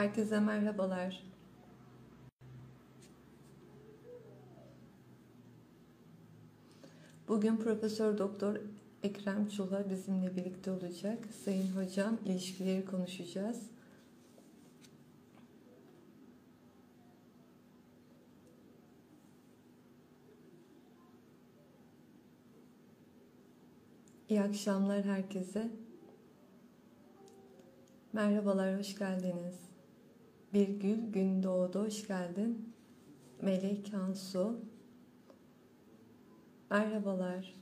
Herkese merhabalar. Bugün Profesör Doktor Ekrem Çula bizimle birlikte olacak. Sayın Hocam ilişkileri konuşacağız. İyi akşamlar herkese. Merhabalar, hoş geldiniz. Bir gül gün doğdu, hoş geldin. Melek Kansu. Merhabalar.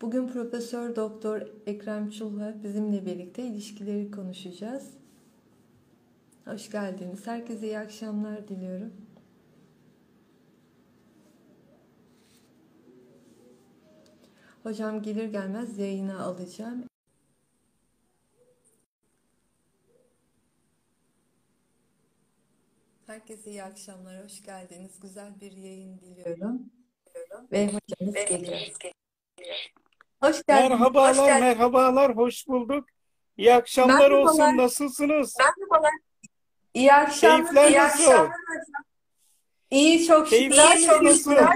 Bugün Profesör Doktor Ekrem Çulha bizimle birlikte ilişkileri konuşacağız. Hoş geldiniz. Herkese iyi akşamlar diliyorum. Hocam gelir gelmez yayına alacağım. Herkese iyi akşamlar, hoş geldiniz. Güzel bir yayın diliyorum. Ve hocamız geliyor. Hoş geldiniz. Merhabalar, hoş geldiniz. merhabalar, hoş bulduk. İyi akşamlar Merhabalar. olsun, nasılsınız? Merhabalar. İyi akşamlar. Keyifler iyi nasıl? akşamlar hocam. İyi çok şükür. Keyifler İyi çok nasıl? şükür.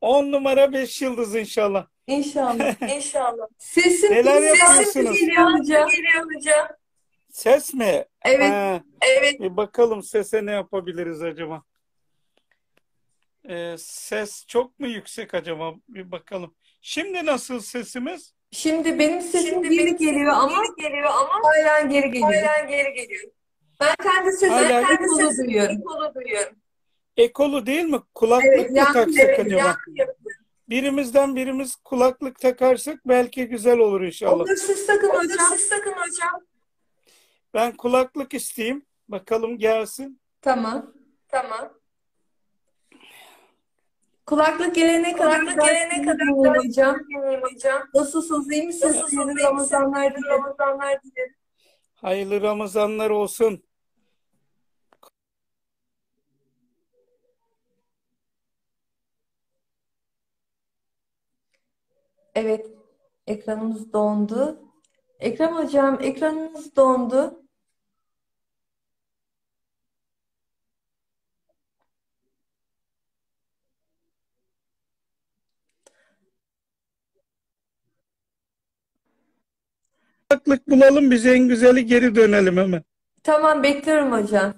10 numara 5 yıldız inşallah. İnşallah. İnşallah. Sesim, Neler sesim geliyor hocam. Geliyor hocam. Ses mi? Evet. Ha, Evet. bir bakalım sese ne yapabiliriz acaba? Ee, ses çok mu yüksek acaba? Bir bakalım. Şimdi nasıl sesimiz? Şimdi benim sesim Şimdi geri benim geliyor ama geliyor ama hala geri geliyor. hala geri geliyor. Ben kendi sesimi Hala- kendi Kendi sesimi duyuyorum. kolu duyuyorum. Ekolu değil mi? Kulaklık Evet, mı taksak evet, acaba? Birimizden birimiz kulaklık takarsak belki güzel olur inşallah. Olur siz sakın Olur hocam. siz sakın hocam. Ben kulaklık isteyeyim. Bakalım gelsin. Tamam. Tamam. Kulaklık gelene kadar Kulaklık gelene kadar hocam. hocam. Nasılsınız? iyi misiniz? Nasılsınız? İyi Ramazanlar dilerim. Ramazanlar dilerim. Hayırlı Ramazanlar olsun. Evet, ekranımız dondu. Ekrem hocam, ekranınız dondu. Kulaklık bulalım biz en güzeli geri dönelim hemen. Tamam, bekliyorum hocam.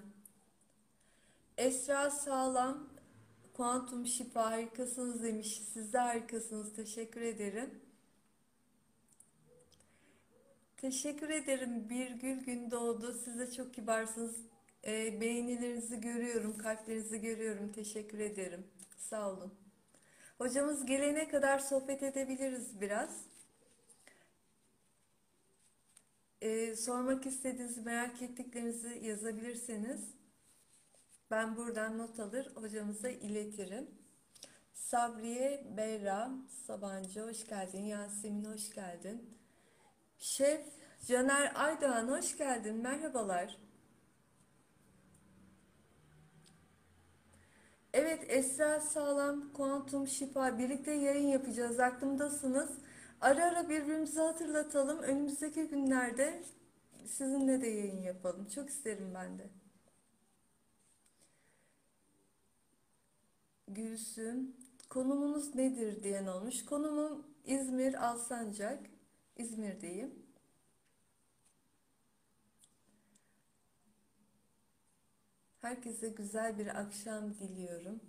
Esra Sağlam, Kuantum Şifa harikasınız demiş. Siz de harikasınız. Teşekkür ederim. Teşekkür ederim. Bir gül gün doğdu. Siz de çok kibarsınız. Ee, beğenilerinizi görüyorum, kalplerinizi görüyorum. Teşekkür ederim. Sağ olun. Hocamız gelene kadar sohbet edebiliriz biraz. Ee, sormak istediğiniz, merak ettiklerinizi yazabilirseniz ben buradan not alır hocamıza iletirim. Sabriye Beyra Sabancı hoş geldin. Yasemin hoş geldin. Şef Caner Aydoğan hoş geldin. Merhabalar. Evet Esra Sağlam, Kuantum Şifa birlikte yayın yapacağız. Aklımdasınız. Ara ara birbirimizi hatırlatalım. Önümüzdeki günlerde sizinle de yayın yapalım. Çok isterim ben de. Gülsüm, konumunuz nedir diyen olmuş. Konumum İzmir Alsancak. İzmir'deyim. Herkese güzel bir akşam diliyorum.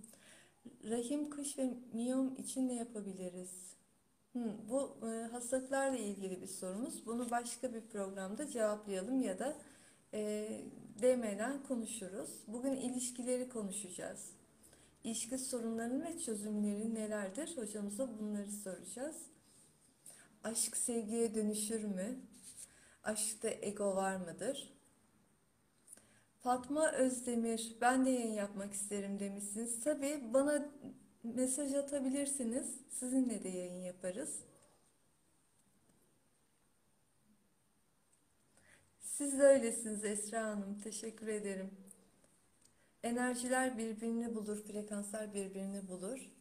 Rahim kış ve miyom için ne yapabiliriz? Hı, bu e, hastalıklarla ilgili bir sorumuz. Bunu başka bir programda cevaplayalım ya da e, DM'den konuşuruz. Bugün ilişkileri konuşacağız. İlişki sorunlarının ve çözümleri nelerdir? Hocamıza bunları soracağız. Aşk sevgiye dönüşür mü? Aşkta ego var mıdır? Fatma Özdemir, ben de yayın yapmak isterim demişsiniz. Tabii bana mesaj atabilirsiniz. Sizinle de yayın yaparız. Siz de öylesiniz Esra Hanım. Teşekkür ederim. Enerjiler birbirini bulur, frekanslar birbirini bulur.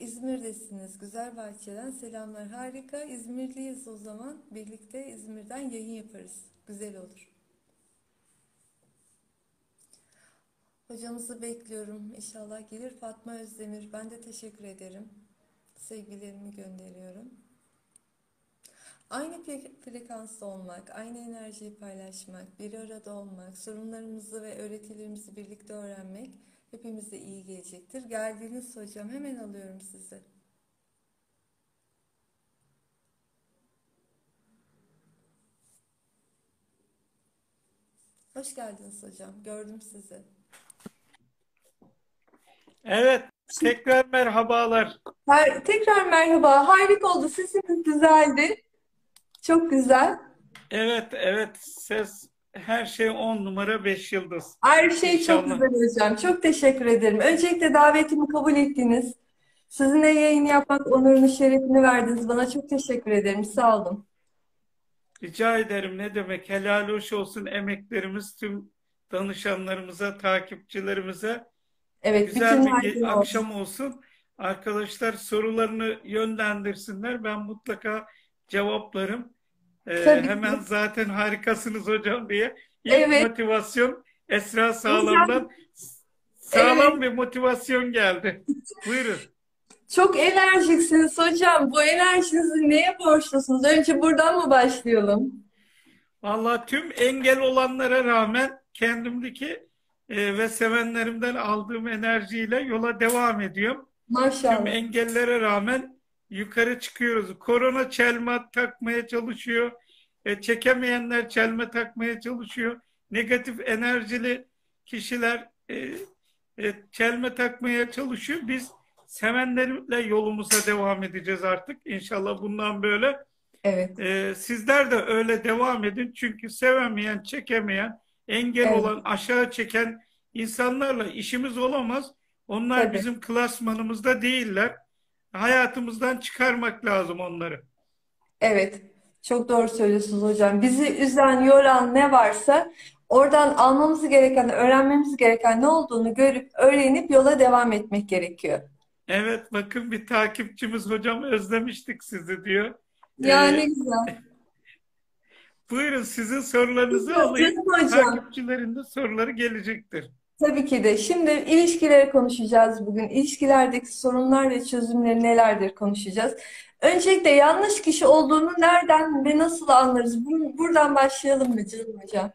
İzmir'desiniz. Güzel bahçeden selamlar. Harika. İzmirliyiz o zaman. Birlikte İzmir'den yayın yaparız. Güzel olur. Hocamızı bekliyorum. İnşallah gelir. Fatma Özdemir. Ben de teşekkür ederim. Sevgilerimi gönderiyorum. Aynı fre- frekansta olmak, aynı enerjiyi paylaşmak, bir arada olmak, sorunlarımızı ve öğretilerimizi birlikte öğrenmek hepimize iyi gelecektir. Geldiniz hocam. Hemen alıyorum sizi. Hoş geldiniz hocam. Gördüm sizi. Evet, tekrar merhabalar. Her, tekrar merhaba. Harika oldu. Sesiniz güzeldi. Çok güzel. Evet, evet, ses her şey on numara beş yıldız. Her şey çok güzel hocam. Çok teşekkür ederim. Öncelikle davetimi kabul ettiniz. Sizinle yayın yapmak onurunu, şerefini verdiniz bana. Çok teşekkür ederim. Sağ olun. Rica ederim ne demek helal hoş olsun emeklerimiz tüm danışanlarımıza, takipçilerimize Evet, güzel bütün bir herkese olsun. akşam olsun. Arkadaşlar sorularını yönlendirsinler. Ben mutlaka cevaplarım. Ee, Tabii ki. hemen zaten harikasınız hocam diye. İlk Evet. motivasyon Esra Sağlam'dan sağlam bir motivasyon geldi. Buyurun. Çok enerjiksiniz hocam. Bu enerjinizi neye borçlusunuz? Önce buradan mı başlayalım? Vallahi tüm engel olanlara rağmen kendimdeki e, ve sevenlerimden aldığım enerjiyle yola devam ediyorum. Tüm Maşallah. engellere rağmen yukarı çıkıyoruz. Korona çelme takmaya çalışıyor. E, çekemeyenler çelme takmaya çalışıyor. Negatif enerjili kişiler e, e, çelme takmaya çalışıyor. Biz sevenlerimle yolumuza devam edeceğiz artık. İnşallah bundan böyle. Evet. Ee, sizler de öyle devam edin. Çünkü sevemeyen, çekemeyen, engel Evet. olan, aşağı çeken insanlarla işimiz olamaz. Onlar Tabii. bizim klasmanımızda değiller. Hayatımızdan çıkarmak lazım onları. Evet, çok doğru söylüyorsunuz hocam. Bizi üzen, yoran ne varsa oradan almamız gereken, öğrenmemiz gereken ne olduğunu görüp, öğrenip yola devam etmek gerekiyor. Evet, bakın bir takipçimiz hocam özlemiştik sizi diyor. Ya Ee, ne güzel. Buyurun sizin sorularınızı alayım. Takipçilerin de soruları gelecektir. tabii ki de. Şimdi ilişkileri konuşacağız bugün. İlişkilerdeki sorunlar ve çözümleri nelerdir konuşacağız. Öncelikle yanlış kişi olduğunu nereden ve nasıl anlarız? Bu- Buradan başlayalım mı canım hocam?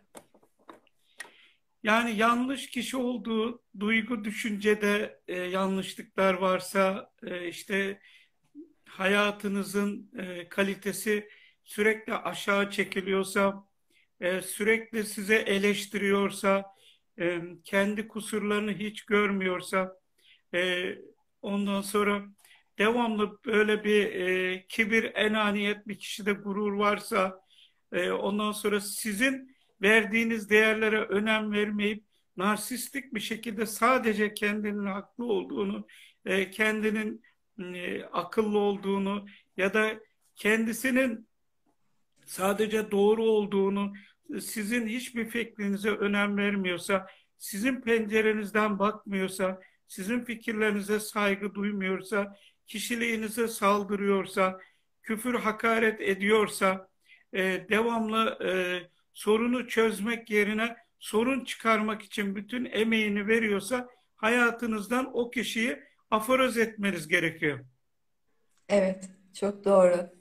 Yani yanlış kişi olduğu duygu, düşüncede e, yanlışlıklar varsa e, işte hayatınızın e, kalitesi sürekli aşağı çekiliyorsa, e, sürekli size eleştiriyorsa, e, kendi kusurlarını hiç görmüyorsa, e, ondan sonra devamlı böyle bir kibir, enaniyet bir kişide gurur varsa, ondan sonra sizin verdiğiniz değerlere önem vermeyip narsistik bir şekilde sadece kendinin haklı olduğunu, kendinin akıllı olduğunu ya da kendisinin sadece doğru olduğunu, sizin hiçbir fikrinize önem vermiyorsa, sizin pencerenizden bakmıyorsa, sizin fikirlerinize saygı duymuyorsa, kişiliğinize saldırıyorsa, küfür hakaret ediyorsa, e, devamlı e, sorunu çözmek yerine sorun çıkarmak için bütün emeğini veriyorsa hayatınızdan o kişiyi aforoz etmeniz gerekiyor. Evet, çok doğru.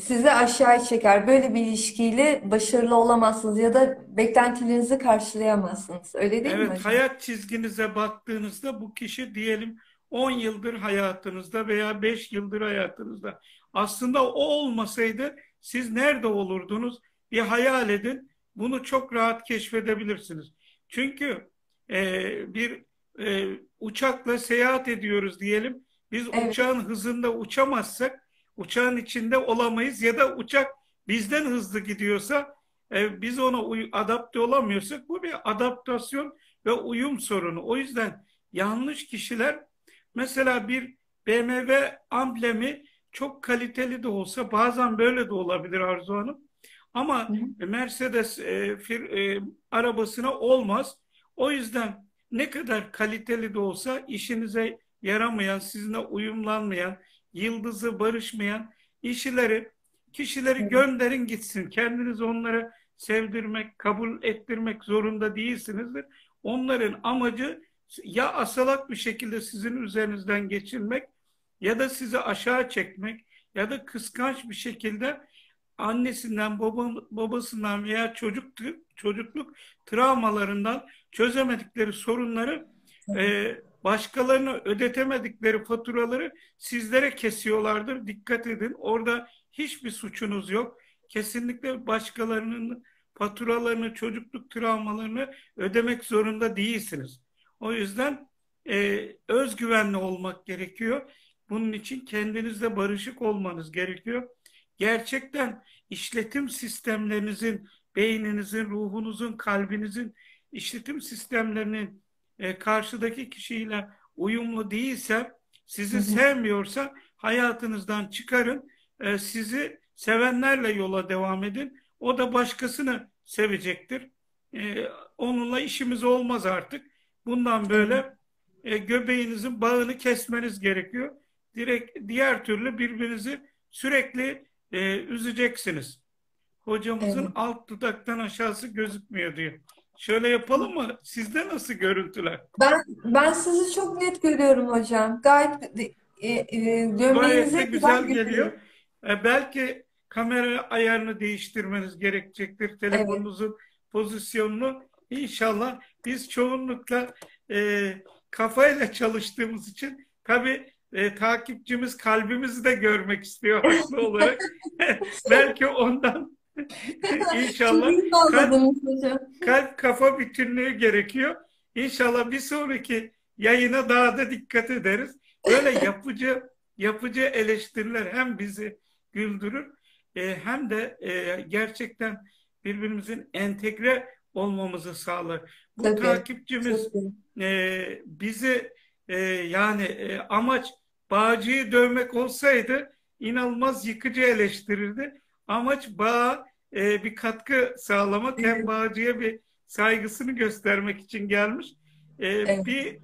Sizi aşağı çeker. Böyle bir ilişkiyle başarılı olamazsınız ya da beklentilerinizi karşılayamazsınız. Öyle değil mi Evet, hayat çizginize baktığınızda bu kişi diyelim 10 yıldır hayatınızda veya 5 yıldır hayatınızda. Aslında o olmasaydı siz nerede olurdunuz? Bir hayal edin. Bunu çok rahat keşfedebilirsiniz. Çünkü e, bir e, uçakla seyahat ediyoruz diyelim. Biz Evet. uçağın hızında uçamazsak uçağın içinde olamayız ya da uçak bizden hızlı gidiyorsa e, biz ona adapte olamıyorsak bu bir adaptasyon ve uyum sorunu. O yüzden yanlış kişiler mesela bir BMW amblemi çok kaliteli de olsa bazen böyle de olabilir Arzu Hanım. Ama hı. Mercedes e, fir- e, arabasına olmaz. O yüzden ne kadar kaliteli de olsa işinize yaramayan, sizinle uyumlanmayan, yıldızı barışmayan işleri, kişileri gönderin gitsin. Kendiniz onlara sevdirmek, kabul ettirmek zorunda değilsinizdir. Onların amacı ya asalak bir şekilde sizin üzerinizden geçirmek ya da sizi aşağı çekmek ya da kıskanç bir şekilde annesinden, babasından veya çocuk çocukluk travmalarından çözemedikleri sorunları e, başkalarına ödetemedikleri faturaları sizlere kesiyorlardır. Dikkat edin. Orada hiçbir suçunuz yok. Kesinlikle başkalarının faturalarını, çocukluk travmalarını ödemek zorunda değilsiniz. O yüzden e, özgüvenli olmak gerekiyor. Bunun için kendinizle barışık olmanız gerekiyor. Gerçekten işletim sistemlerinizin, beyninizin, ruhunuzun, kalbinizin işletim sistemlerinin e, karşıdaki kişiyle uyumlu değilse, sizi hı hı. sevmiyorsa hayatınızdan çıkarın, e, sizi sevenlerle yola devam edin. O da başkasını sevecektir. E, onunla işimiz olmaz artık. Bundan böyle e, göbeğinizin bağını kesmeniz gerekiyor. Direkt diğer türlü birbirinizi sürekli e, üzeceksiniz. Hocamızın evet. alt dudaktan aşağısı gözükmüyor diyor. Şöyle yapalım mı? Sizde nasıl görüntüler? Ben ben sizi çok net görüyorum hocam. Gayet e, e, gömleğinize güzel geliyor. E, belki kamera ayarını değiştirmeniz gerekecektir. Telefonunuzun evet. pozisyonunu. İnşallah biz çoğunlukla e, kafayla çalıştığımız için tabii e, takipçimiz kalbimizi de görmek istiyor haklı olarak. belki ondan İnşallah kalp, kalp kafa bütünlüğü gerekiyor. İnşallah bir sonraki yayına daha da dikkat ederiz. Böyle yapıcı yapıcı eleştiriler hem bizi güldürür e, hem de e, gerçekten birbirimizin entegre olmamızı sağlar. Bu tabii, takipçimiz e, bizi e, yani e, amaç bağcıyı dövmek olsaydı inanılmaz yıkıcı eleştirirdi. Amaç bağ e, bir katkı sağlamak hem bağcıya bir saygısını göstermek için gelmiş. E, evet. Bir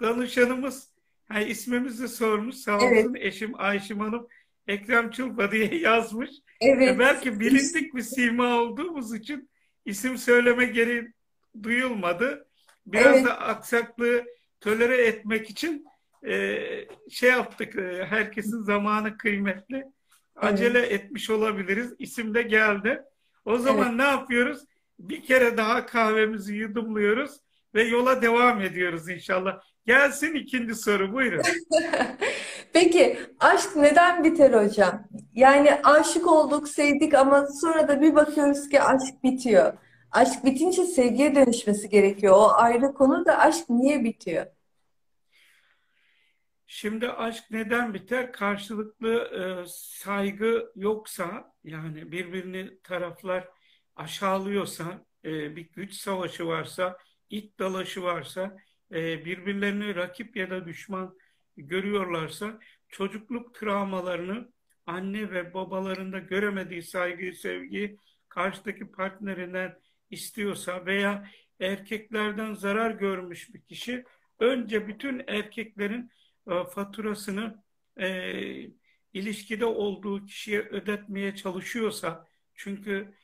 danışanımız yani ismimizi sormuş sağ olsun evet. eşim Ayşim Hanım Ekrem Çulpa diye yazmış. Evet. E, belki bilindik bir sima olduğumuz için isim söyleme gereği duyulmadı. Biraz evet. da aksaklığı tölere etmek için e, şey yaptık. E, herkesin zamanı kıymetli acele evet. etmiş olabiliriz. İsim de geldi. O zaman evet. ne yapıyoruz? Bir kere daha kahvemizi yudumluyoruz ve yola devam ediyoruz inşallah. Gelsin ikinci soru buyurun. Peki aşk neden biter hocam? Yani aşık olduk, sevdik ama sonra da bir bakıyoruz ki aşk bitiyor. Aşk bitince sevgiye dönüşmesi gerekiyor. O ayrı konu da aşk niye bitiyor? Şimdi aşk neden biter? Karşılıklı e, saygı yoksa yani birbirini taraflar aşağılıyorsa, e, bir güç savaşı varsa, it dalaşı varsa, e, birbirlerini rakip ya da düşman görüyorlarsa çocukluk travmalarını anne ve babalarında göremediği saygıyı, sevgiyi karşıdaki partnerinden istiyorsa veya erkeklerden zarar görmüş bir kişi önce bütün erkeklerin faturasını e, ilişkide olduğu kişiye ödetmeye çalışıyorsa çünkü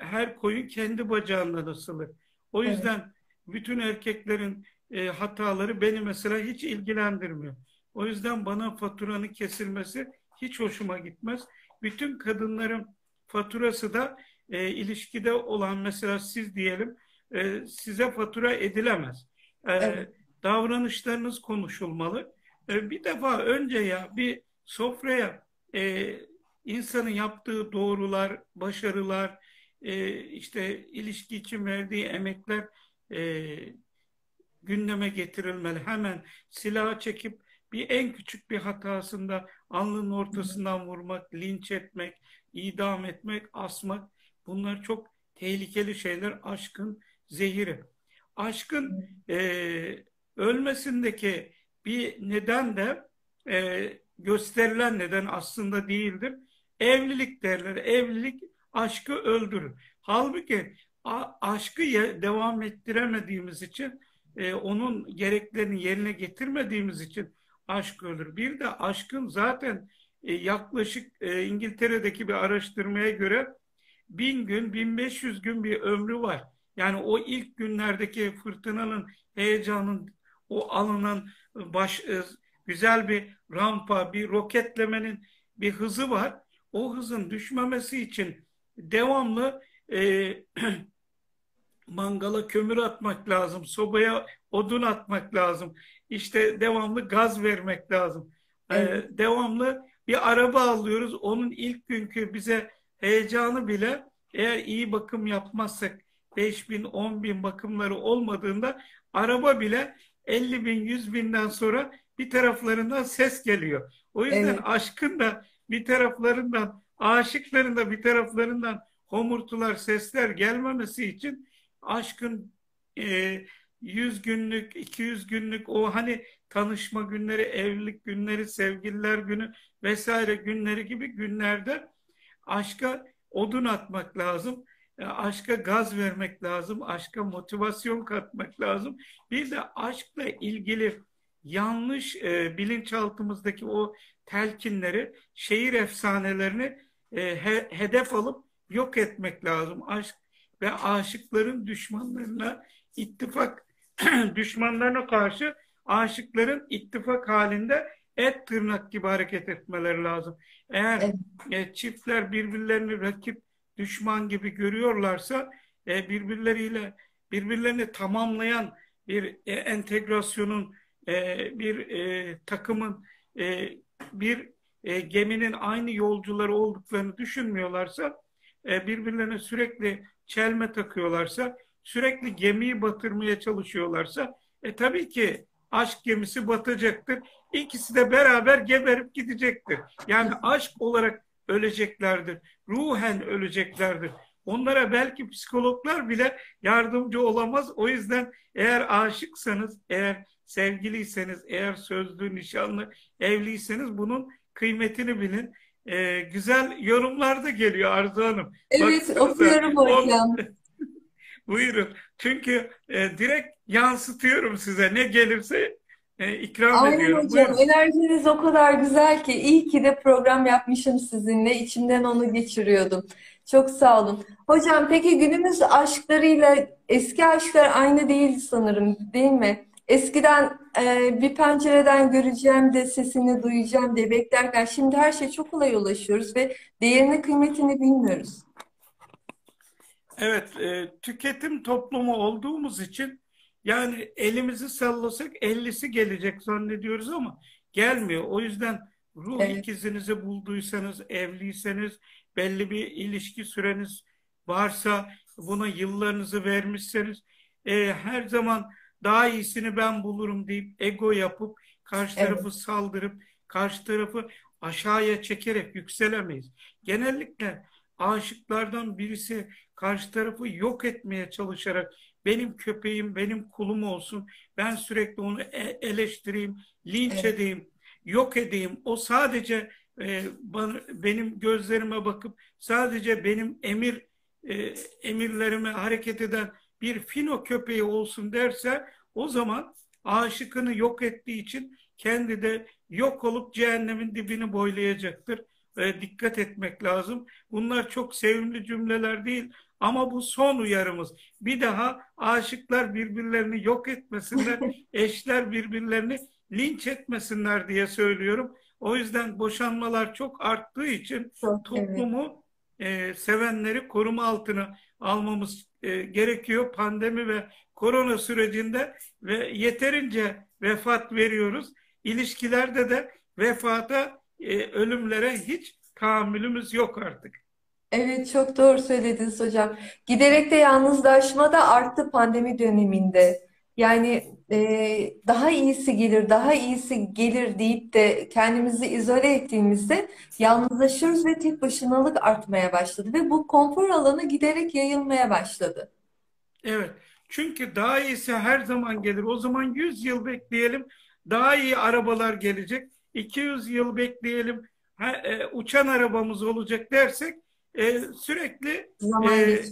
her koyun kendi bacağından asılır. O yüzden evet. bütün erkeklerin e, hataları beni mesela hiç ilgilendirmiyor. O yüzden bana faturanın kesilmesi hiç hoşuma gitmez. Bütün kadınların faturası da e, ilişkide olan mesela siz diyelim e, size fatura edilemez. E, evet. Davranışlarınız konuşulmalı. E, bir defa önce ya bir sofraya e, insanın yaptığı doğrular, başarılar, e, işte ilişki için verdiği emekler e, gündeme getirilmeli. Hemen silah çekip bir en küçük bir hatasında alnının ortasından vurmak, linç etmek, idam etmek, asmak bunlar çok tehlikeli şeyler. Aşkın zehiri. Aşkın e, ölmesindeki bir neden de e, gösterilen neden aslında değildir. Evlilik derler. Evlilik aşkı öldürür. Halbuki aşkı devam ettiremediğimiz için e, onun gereklerini yerine getirmediğimiz için aşk ölür. Bir de aşkın zaten e, yaklaşık e, İngiltere'deki bir araştırmaya göre bin gün, 1500 gün bir ömrü var. Yani o ilk günlerdeki fırtınanın, heyecanın, o alınan baş, e, güzel bir rampa, bir roketlemenin bir hızı var. O hızın düşmemesi için devamlı e, mangala kömür atmak lazım, sobaya odun atmak lazım. İşte devamlı gaz vermek lazım. E, Evet. Ee, devamlı bir araba alıyoruz. Onun ilk günkü bize heyecanı bile eğer iyi bakım yapmazsak 5 bin, 10 bin bakımları olmadığında araba bile 50 bin, 100 binden sonra bir taraflarından ses geliyor. O yüzden Evet. aşkın da bir taraflarından, aşıkların da bir taraflarından homurtular, sesler gelmemesi için aşkın e, 100 günlük, 200 günlük o hani tanışma günleri, evlilik günleri, sevgililer günü vesaire günleri gibi günlerde aşka odun atmak lazım. E, Aşka gaz vermek lazım. Aşka motivasyon katmak lazım. Bir de aşkla ilgili yanlış e, bilinçaltımızdaki o telkinleri, şehir efsanelerini e, he- hedef alıp yok etmek lazım. Aşk ve aşıkların düşmanlarına ittifak düşmanlarına karşı aşıkların ittifak halinde et tırnak gibi hareket etmeleri lazım. Eğer Evet. e, çiftler birbirlerini rakip, düşman gibi görüyorlarsa e, birbirleriyle birbirlerini tamamlayan bir e, entegrasyonun, e, bir e, takımın, e, bir e, geminin aynı yolcuları olduklarını düşünmüyorlarsa, e, birbirlerine sürekli çelme takıyorlarsa, sürekli gemiyi batırmaya çalışıyorlarsa, e, tabii ki aşk gemisi batacaktır. İkisi de beraber geberip gidecektir. Yani aşk olarak öleceklerdir. Ruhen öleceklerdir. Onlara belki psikologlar bile yardımcı olamaz. O yüzden eğer aşıksanız, eğer sevgiliyseniz, eğer sözlü, nişanlı, evliyseniz bunun kıymetini bilin. Ee, güzel yorumlar da geliyor Arzu Hanım. Evet, Baksanıza, okuyorum hocam. Buyurun. Çünkü e, direkt yansıtıyorum size. Ne gelirse e, ikram Aynen ediyorum. hocam. Buyurun. Enerjiniz o kadar güzel ki iyi ki de program yapmışım sizinle. İçimden onu geçiriyordum. Çok sağ olun. Hocam peki günümüz aşklarıyla eski aşklar aynı değil sanırım, değil mi? Eskiden e, bir pencereden göreceğim de sesini duyacağım diye beklerken şimdi her şey çok kolay ulaşıyoruz ve değerini kıymetini bilmiyoruz. Evet, e, tüketim toplumu olduğumuz için yani elimizi sallasak ellisi gelecek zannediyoruz ama gelmiyor. O yüzden ruh Evet. ikizinizi bulduysanız, evliyseniz, belli bir ilişki süreniz varsa, buna yıllarınızı vermişseniz, e, her zaman daha iyisini ben bulurum deyip ego yapıp karşı Evet. tarafı saldırıp karşı tarafı aşağıya çekerek yükselemeyiz. Genellikle aşıklardan birisi karşı tarafı yok etmeye çalışarak benim köpeğim, benim kulum olsun, ben sürekli onu e- eleştireyim, linç Evet. edeyim, yok edeyim. O sadece e, bana, benim gözlerime bakıp sadece benim emir e, emirlerime hareket eden bir fino köpeği olsun derse o zaman aşıkını yok ettiği için kendi de yok olup cehennemin dibini boylayacaktır. E, dikkat etmek lazım. Bunlar çok sevimli cümleler değil ama bu son uyarımız. Bir daha aşıklar birbirlerini yok etmesinler, eşler birbirlerini linç etmesinler diye söylüyorum. O yüzden boşanmalar çok arttığı için Çok, evet. toplumu e, sevenleri koruma altına almamız e, gerekiyor. Pandemi ve korona sürecinde ve yeterince vefat veriyoruz. İlişkilerde de vefata, e, ölümlere hiç tahammülümüz yok artık. Evet çok doğru söylediniz hocam. Giderek de yalnızlaşma da arttı pandemi döneminde. Yani e, daha iyisi gelir, daha iyisi gelir deyip de kendimizi izole ettiğimizde yalnızlaşıyoruz ve tek başınalık artmaya başladı ve bu konfor alanı giderek yayılmaya başladı. Evet. Çünkü daha iyisi her zaman gelir. O zaman 100 yıl bekleyelim. Daha iyi arabalar gelecek. 200 yıl bekleyelim. Ha, e, uçan arabamız olacak dersek e, sürekli e,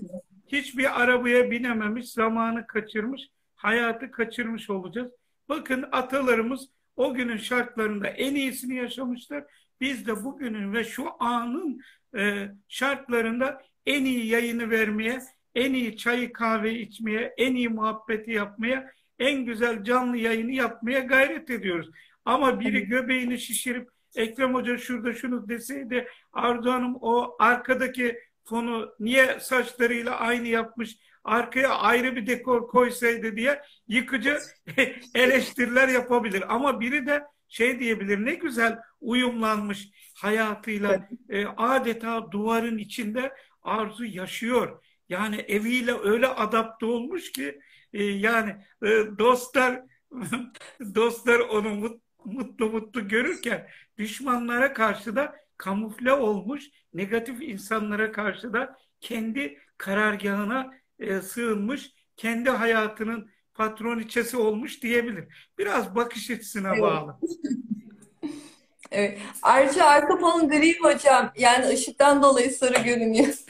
hiçbir arabaya binememiş, zamanı kaçırmış, hayatı kaçırmış olacağız. Bakın atalarımız o günün şartlarında en iyisini yaşamışlar. Biz de bugünün ve şu anın e, şartlarında en iyi yayını vermeye, en iyi çayı kahve içmeye, en iyi muhabbeti yapmaya, en güzel canlı yayını yapmaya gayret ediyoruz. Ama biri göbeğini şişirip Ekrem Hoca şurada şunu deseydi Arzu Hanım o arkadaki fonu niye saçlarıyla aynı yapmış arkaya ayrı bir dekor koysaydı diye yıkıcı eleştiriler yapabilir. Ama biri de şey diyebilir ne güzel uyumlanmış hayatıyla e, adeta duvarın içinde arzu yaşıyor. Yani eviyle öyle adapte olmuş ki e, yani e, dostlar dostlar onu mutlu mutlu görürken düşmanlara karşı da kamufle olmuş negatif insanlara karşı da kendi karargahına e, sığınmış, kendi hayatının patroniçesi olmuş diyebilir. Biraz bakış açısına Evet. bağlı. Evet. Ayrıca arka fon gri hocam. Yani ışıktan dolayı sarı görünüyor.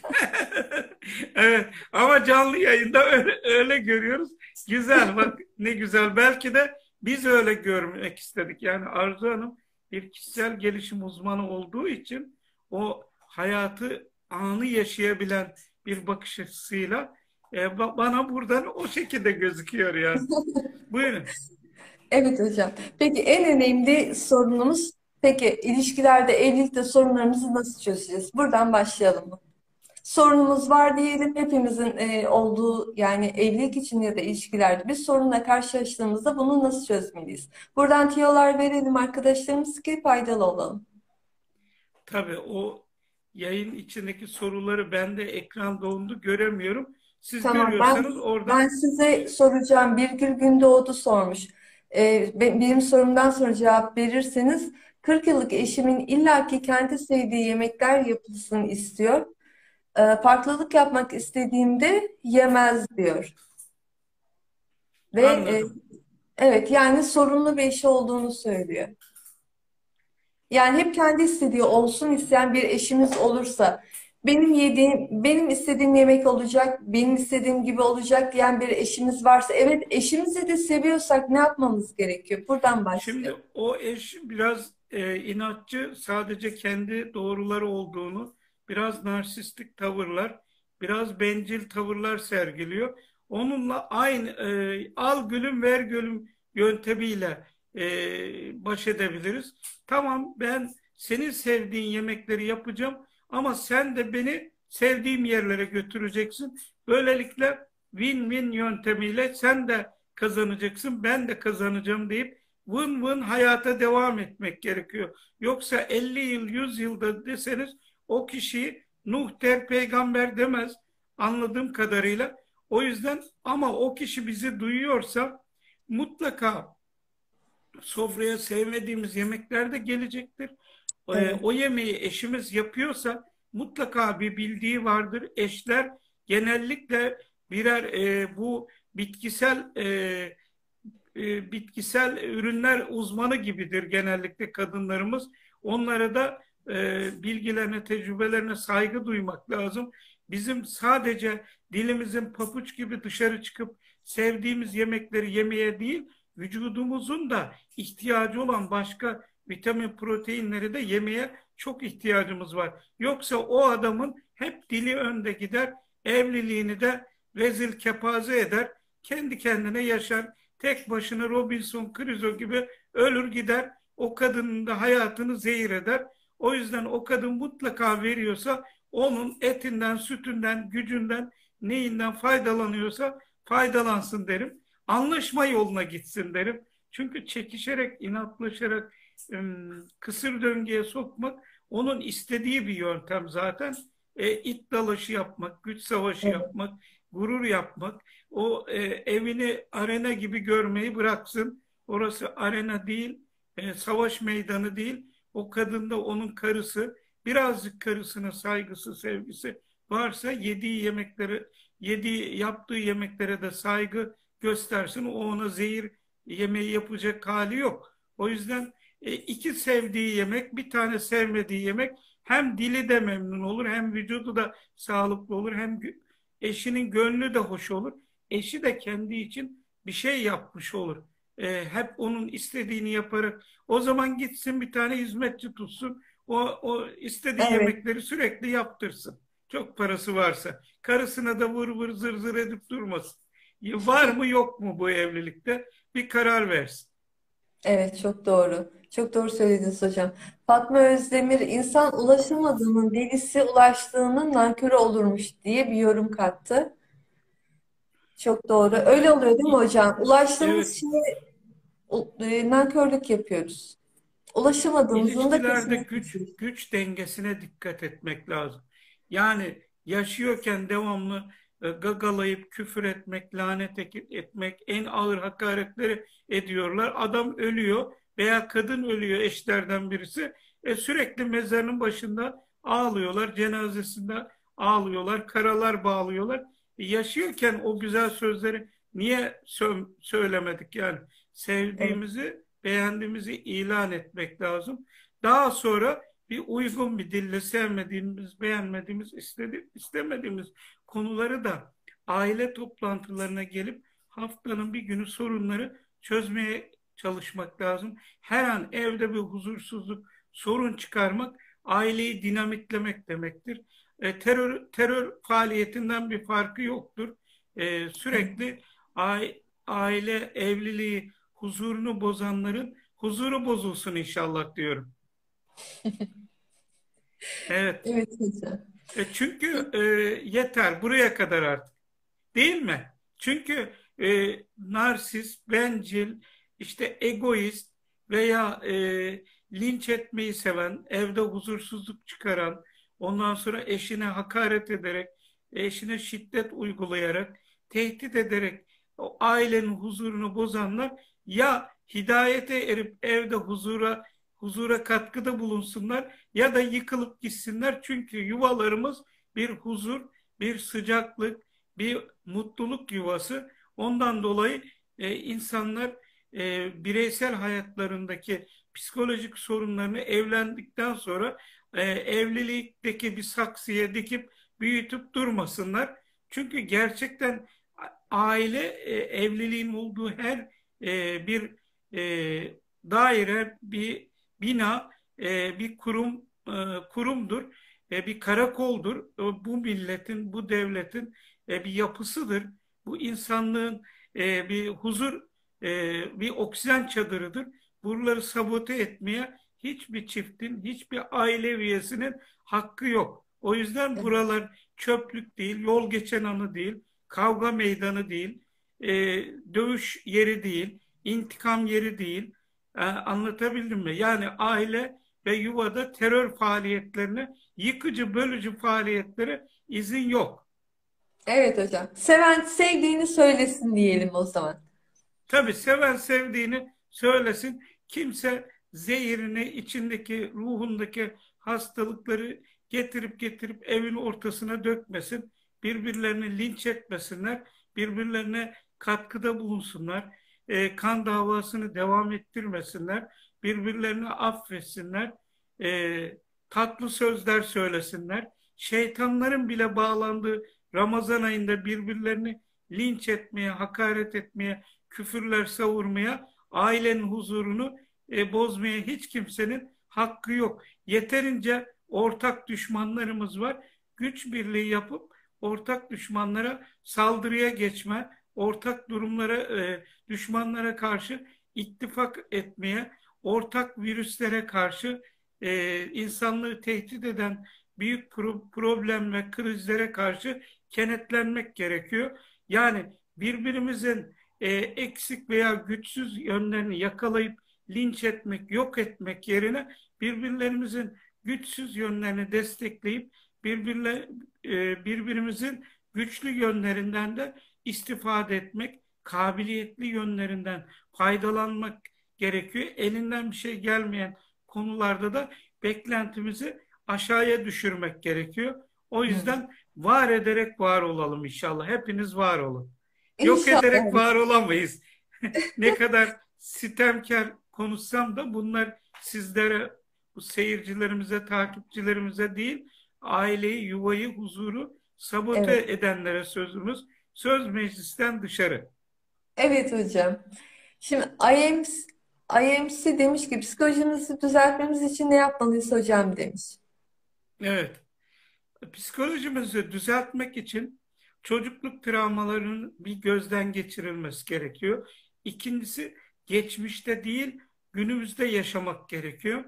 Evet ama canlı yayında öyle, öyle görüyoruz. Güzel bak ne güzel. Belki de biz öyle görmek istedik. Yani Arzu Hanım bir kişisel gelişim uzmanı olduğu için o hayatı anı yaşayabilen bir bakış açısıyla e, ba- bana buradan o şekilde gözüküyor yani. Buyurun. Evet hocam. Peki en önemli sorunumuz, peki ilişkilerde, evlilikte sorunlarımızı nasıl çözeceğiz? Buradan başlayalım mı? Sorunumuz var diyelim. Hepimizin e, olduğu yani evlilik için ya da ilişkilerde bir sorunla karşılaştığımızda bunu nasıl çözmeliyiz? Buradan tiyolar verelim arkadaşlarımız ki faydalı olalım. Tabii o yayın içindeki soruları ben de ekranda oldu göremiyorum. Siz Tamam, ben görüyorsanız oradan ben size soracağım. Birgül Gündoğdu sormuş. Ee, be- benim sorumdan sonra cevap verirseniz 40 yıllık eşimin illaki kendi sevdiği yemekler yapılsın istiyor. Ee, farklılık yapmak istediğimde yemez diyor. Ve e, evet yani sorunlu bir eşi olduğunu söylüyor. Yani hep kendi istediği olsun isteyen bir eşimiz olursa benim yediğim, benim istediğim yemek olacak, benim istediğim gibi olacak diyen bir eşimiz varsa evet eşimizi de seviyorsak ne yapmamız gerekiyor? Buradan Şimdi başlayalım. o eş biraz e, inatçı, sadece kendi doğruları olduğunu, biraz narsistik tavırlar, biraz bencil tavırlar sergiliyor. Onunla aynı e, al gülüm ver gülüm yöntemiyle e, baş edebiliriz. Tamam ben senin sevdiğin yemekleri yapacağım ama sen de beni sevdiğim yerlere götüreceksin. Böylelikle win-win yöntemiyle sen de kazanacaksın, ben de kazanacağım deyip vın hayata devam etmek gerekiyor. Yoksa 50 yıl, 100 yılda deseniz o kişiyi Nuh der peygamber demez anladığım kadarıyla. O yüzden ama o kişi bizi duyuyorsa mutlaka sofraya sevmediğimiz yemekler de gelecektir. Ee, Evet. o yemeği eşimiz yapıyorsa mutlaka bir bildiği vardır. Eşler genellikle birer e, bu bitkisel e, e, bitkisel ürünler uzmanı gibidir genellikle kadınlarımız. Onlara da e, bilgilerine, tecrübelerine saygı duymak lazım. Bizim sadece dilimizin papuç gibi dışarı çıkıp sevdiğimiz yemekleri yemeye değil, vücudumuzun da ihtiyacı olan başka vitamin, proteinleri de yemeye çok ihtiyacımız var. Yoksa o adamın hep dili önde gider, evliliğini de rezil kepaze eder, kendi kendine yaşar, tek başına Robinson Crusoe gibi ölür gider, o kadının da hayatını zehir eder. O yüzden o kadın mutlaka veriyorsa onun etinden, sütünden, gücünden, neyinden faydalanıyorsa faydalansın derim. Anlaşma yoluna gitsin derim. Çünkü çekişerek, inatlaşarak, kısır döngüye sokmak onun istediği bir yöntem zaten. E, it dalaşı yapmak, güç savaşı Evet. yapmak, gurur yapmak, o e, evini arena gibi görmeyi bıraksın. Orası arena değil, e, savaş meydanı değil. O kadın da onun karısı, birazcık karısına saygısı, sevgisi varsa yediği yemekleri, yediği, yaptığı yemeklere de saygı göstersin. O ona zehir yemeği yapacak hali yok. O yüzden e, iki sevdiği yemek, bir tane sevmediği yemek hem dili de memnun olur, hem vücudu da sağlıklı olur, hem eşinin gönlü de hoş olur. Eşi de kendi için bir şey yapmış olur. E, hep onun istediğini yaparak o zaman gitsin bir tane hizmetçi tutsun. O, o istediği Evet. yemekleri sürekli yaptırsın. Çok parası varsa. Karısına da vır vır zır zır edip durmasın. Var mı yok mu bu evlilikte? Bir karar versin. Evet, çok doğru. Çok doğru söylediniz hocam. Fatma Özdemir, insan ulaşamadığının delisi ulaştığının nankörü olurmuş diye bir yorum kattı. Çok doğru. Öyle oluyor değil mi hocam? Ulaştığımız Evet. şeye e, nankörlük yapıyoruz. Ulaşamadığımızın da kesinlikle güç güç dengesine dikkat etmek lazım. Yani yaşıyorken devamlı e, gagalayıp küfür etmek, lanet ek- etmek, en ağır hakaretleri ediyorlar. Adam ölüyor veya kadın ölüyor eşlerden birisi. E, sürekli mezarının başında ağlıyorlar, cenazesinde ağlıyorlar, karalar bağlıyorlar. Yaşıyorken o güzel sözleri niye sö- söylemedik yani? Evet. Sevdiğimizi, beğendiğimizi ilan etmek lazım. Daha sonra bir uygun bir dille sevmediğimiz, beğenmediğimiz, istedi, istemediğimiz konuları da aile toplantılarına gelip haftanın bir günü sorunları çözmeye çalışmak lazım. Her an evde bir huzursuzluk, sorun çıkarmak aileyi dinamitlemek demektir. E, terör terör faaliyetinden bir farkı yoktur. E, sürekli ai- aile evliliği huzurunu bozanların huzuru bozulsun inşallah diyorum. Evet. Evet hocam. E, çünkü e, yeter buraya kadar artık. Değil mi? Çünkü e, narsist, bencil, işte egoist veya e, linç etmeyi seven, evde huzursuzluk çıkaran, ondan sonra eşine hakaret ederek, eşine şiddet uygulayarak, tehdit ederek o ailenin huzurunu bozanlar ya hidayete erip evde huzura huzura katkıda bulunsunlar ya da yıkılıp gitsinler. Çünkü yuvalarımız bir huzur, bir sıcaklık, bir mutluluk yuvası. Ondan dolayı e, insanlar e, bireysel hayatlarındaki psikolojik sorunlarını evlendikten sonra e, evlilikteki bir saksıya dikip büyütüp durmasınlar. Çünkü gerçekten aile e, evliliğin olduğu her e, bir e, daire, bir bina, e, bir kurum e, kurumdur, e, bir karakoldur. E, bu milletin, bu devletin e, bir yapısıdır. Bu insanlığın e, bir huzur, e, bir oksijen çadırıdır. Buraları sabote etmeye hiçbir çiftin, hiçbir aile üyesinin hakkı yok. O yüzden Evet. buralar çöplük değil, yol geçen anı değil, kavga meydanı değil, e, dövüş yeri değil, intikam yeri değil. E, anlatabildim mi? Yani aile ve yuvada terör faaliyetlerine, yıkıcı, bölücü faaliyetlere izin yok. Evet hocam. Seven sevdiğini söylesin diyelim o zaman. Tabii seven sevdiğini söylesin. Kimse zehirini, içindeki, ruhundaki hastalıkları getirip getirip evin ortasına dökmesin. Birbirlerini linç etmesinler. Birbirlerine katkıda bulunsunlar. E, kan davasını devam ettirmesinler. Birbirlerini affetsinler. E, tatlı sözler söylesinler. Şeytanların bile bağlandığı Ramazan ayında birbirlerini linç etmeye, hakaret etmeye, küfürler savurmaya, ailenin huzurunu e, bozmaya hiç kimsenin hakkı yok. Yeterince ortak düşmanlarımız var. Güç birliği yapıp ortak düşmanlara saldırıya geçme, ortak durumlara, e, düşmanlara karşı ittifak etmeye, ortak virüslere karşı e, insanlığı tehdit eden büyük pro- problem ve krizlere karşı kenetlenmek gerekiyor. Yani birbirimizin e, eksik veya güçsüz yönlerini yakalayıp linç etmek, yok etmek yerine birbirlerimizin güçsüz yönlerini destekleyip birbirle, e, birbirimizin güçlü yönlerinden de istifade etmek, kabiliyetli yönlerinden faydalanmak gerekiyor. Elinden bir şey gelmeyen konularda da beklentimizi aşağıya düşürmek gerekiyor. O yüzden var ederek var olalım inşallah. Hepiniz var olun. Yok İnşallah. ederek var olamayız. Ne kadar sitemkar konuşsam da bunlar sizlere, bu seyircilerimize, takipçilerimize değil, aileyi, yuvayı, huzuru sabote Evet. edenlere sözümüz. Söz meclisten dışarı. Evet hocam. Şimdi IMC, IMC demiş ki psikolojimizi düzeltmemiz için ne yapmalıyız hocam demiş. Evet. Psikolojimizi düzeltmek için çocukluk travmalarının bir gözden geçirilmesi gerekiyor. İkincisi geçmişte değil günümüzde yaşamak gerekiyor.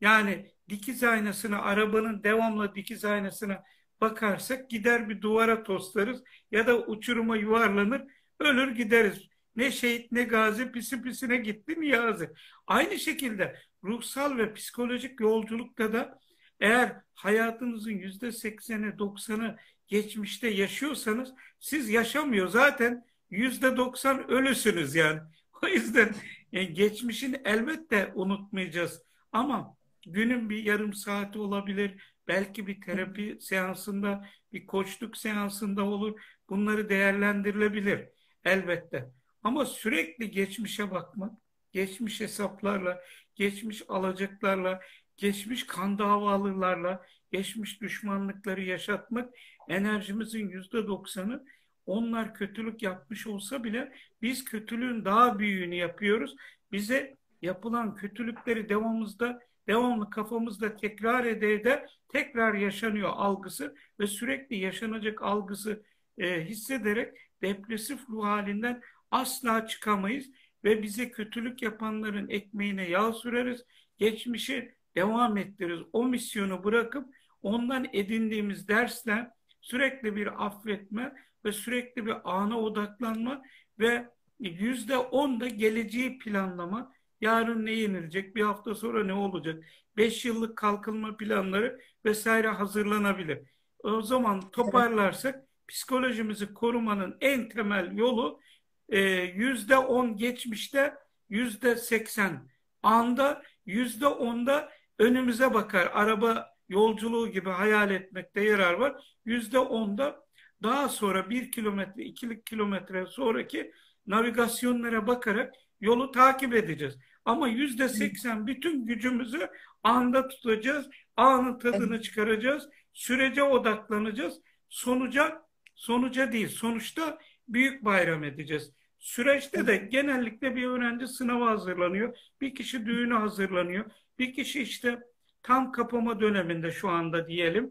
Yani dikiz aynasına, arabanın devamlı dikiz aynasına bakarsak gider bir duvara toslarız ya da uçuruma yuvarlanır, ölür gideriz. Ne şehit ne gazi pisi pisine gitti niyazi. Aynı şekilde ruhsal ve psikolojik yolculukta da eğer hayatınızın yüzde sekseni, doksanı geçmişte yaşıyorsanız siz yaşamıyor zaten yüzde doksan ölüsünüz yani. O yüzden yani e, geçmişini elbette unutmayacağız. Ama günün bir yarım saati olabilir. Belki bir terapi seansında, bir koçluk seansında olur. Bunları değerlendirilebilir elbette. Ama sürekli geçmişe bakmak, geçmiş hesaplarla, geçmiş alacaklarla, geçmiş kan davalılarla, geçmiş düşmanlıkları yaşatmak enerjimizin yüzde doksanı onlar kötülük yapmış olsa bile biz kötülüğün daha büyüğünü yapıyoruz. Bize yapılan kötülükleri devamımızda devamlı kafamızda tekrar ede ede tekrar yaşanıyor algısı ve sürekli yaşanacak algısı e, hissederek depresif ruh halinden asla çıkamayız ve bize kötülük yapanların ekmeğine yağ süreriz. Geçmişi devam ettiririz. O misyonu bırakıp ondan edindiğimiz dersle sürekli bir affetme ve sürekli bir ana odaklanma ve yüzde on da geleceği planlama. Yarın ne yenilecek, bir hafta sonra ne olacak, beş yıllık kalkınma planları vesaire hazırlanabilir. O zaman toparlarsak psikolojimizi korumanın en temel yolu e, yüzde on geçmişte, yüzde seksen anda, yüzde onda önümüze bakar. Araba yolculuğu gibi hayal etmekte yarar var. Yüzde onda daha sonra bir kilometre, iki kilometre sonraki navigasyonlara bakarak yolu takip edeceğiz. Ama yüzde seksen bütün gücümüzü anda tutacağız. Anın tadını çıkaracağız. Sürece odaklanacağız. Sonuca sonuca değil. Sonuçta büyük bayram edeceğiz. Süreçte de genellikle bir öğrenci sınava hazırlanıyor. Bir kişi düğüne hazırlanıyor. Bir kişi işte tam kapama döneminde şu anda diyelim.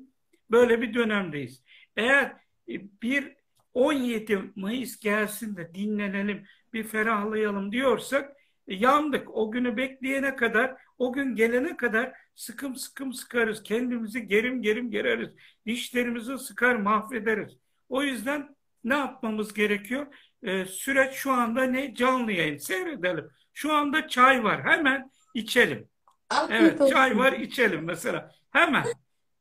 Böyle bir dönemdeyiz. Eğer bir 17 Mayıs gelsin de dinlenelim, bir ferahlayalım diyorsak e, yandık. O günü bekleyene kadar, o gün gelene kadar sıkım sıkım sıkarız. Kendimizi gerim gerim gereriz. Dişlerimizi sıkar mahvederiz. O yüzden ne yapmamız gerekiyor? Ee, süreç şu anda ne? Canlı yayın. Seyredelim. Şu anda çay var. Hemen içelim. Afiyet Evet, olsun. çay var içelim mesela. Hemen.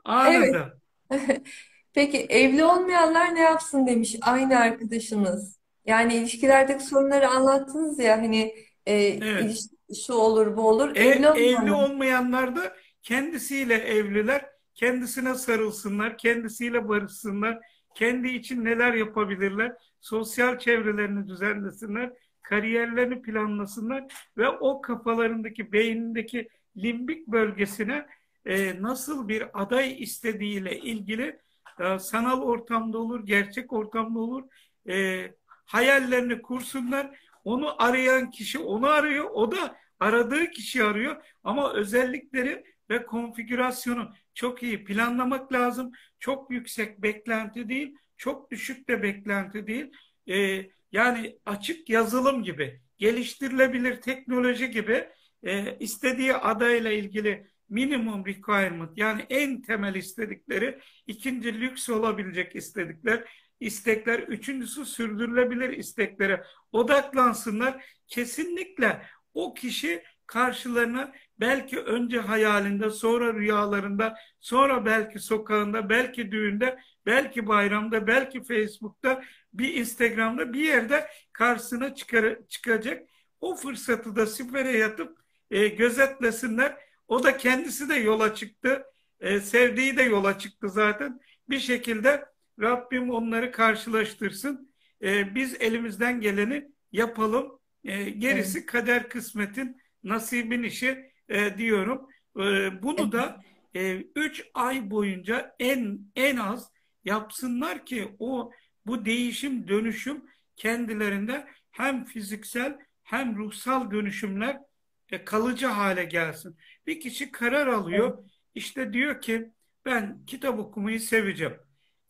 Anında. Evet. Peki evli olmayanlar ne yapsın demiş aynı arkadaşımız. Yani ilişkilerdeki sorunları anlattınız ya hani e, Evet. iliş- şu olur bu olur. E, Evli evli olmayanlar. olmayanlar da kendisiyle evliler. Kendisine sarılsınlar, kendisiyle barışsınlar. Kendi için neler yapabilirler? Sosyal çevrelerini düzenlesinler, kariyerlerini planlasınlar ve o kafalarındaki, beynindeki limbik bölgesine e, nasıl bir aday istediğiyle ilgili sanal ortamda olur, gerçek ortamda olur. E, hayallerini kursunlar. Onu arayan kişi onu arıyor, o da aradığı kişi arıyor. Ama özellikleri ve konfigürasyonu çok iyi planlamak lazım. Çok yüksek beklenti değil, çok düşük de beklenti değil. E, yani açık yazılım gibi, geliştirilebilir teknoloji gibi e, istediği adayla ilgili minimum requirement yani en temel istedikleri, ikinci lüks olabilecek istedikler, istekler, üçüncüsü sürdürülebilir isteklere odaklansınlar. Kesinlikle o kişi karşılarına belki önce hayalinde, sonra rüyalarında, sonra belki sokağında, belki düğünde, belki bayramda, belki Facebook'ta, bir Instagram'da bir yerde karşısına çıkar, çıkacak. O fırsatı da sifere yatıp e, gözetlesinler. O da kendisi de yola çıktı. E, sevdiği de yola çıktı zaten. Bir şekilde Rabbim onları karşılaştırsın. E, biz elimizden geleni yapalım. E, gerisi Evet. kader kısmetin, nasibin işi e, diyorum. E, bunu da 3 ay boyunca en en az yapsınlar ki o bu değişim dönüşüm kendilerinde hem fiziksel hem ruhsal dönüşümler e, kalıcı hale gelsin. Bir kişi karar alıyor. İşte diyor ki ben kitap okumayı seveceğim.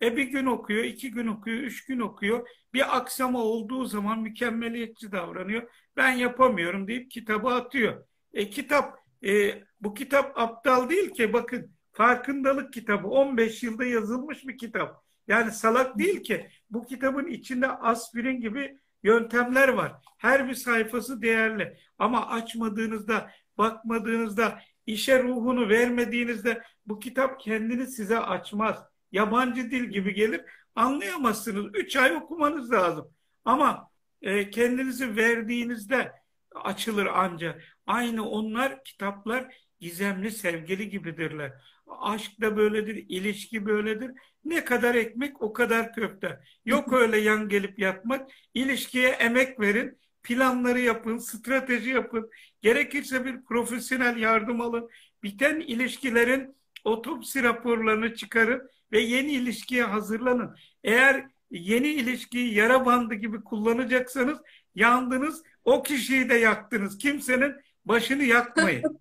E bir gün okuyor, iki gün okuyor, üç gün okuyor. Bir aksama olduğu zaman mükemmeliyetçi davranıyor. Ben yapamıyorum deyip kitabı atıyor. E kitap, e, bu kitap aptal değil ki. Bakın farkındalık kitabı 15 yılda yazılmış bir kitap. Yani salak değil ki. Bu kitabın içinde aspirin gibi yöntemler var. Her bir sayfası değerli. Ama açmadığınızda, bakmadığınızda, işe ruhunu vermediğinizde bu kitap kendini size açmaz. Yabancı dil gibi gelir. Anlayamazsınız. Üç ay okumanız lazım. Ama e, kendinizi verdiğinizde açılır ancak. Aynı onlar kitaplar gizemli sevgili gibidirler. Aşk da böyledir, ilişki böyledir. Ne kadar ekmek o kadar köfte. Yok öyle yan gelip yatmak. İlişkiye emek verin, planları yapın, strateji yapın. Gerekirse bir profesyonel yardım alın. Biten ilişkilerin otopsi raporlarını çıkarın ve yeni ilişkiye hazırlanın. Eğer yeni ilişkiyi yara bandı gibi kullanacaksanız yandınız, o kişiyi de yaktınız. Kimsenin başını yakmayın.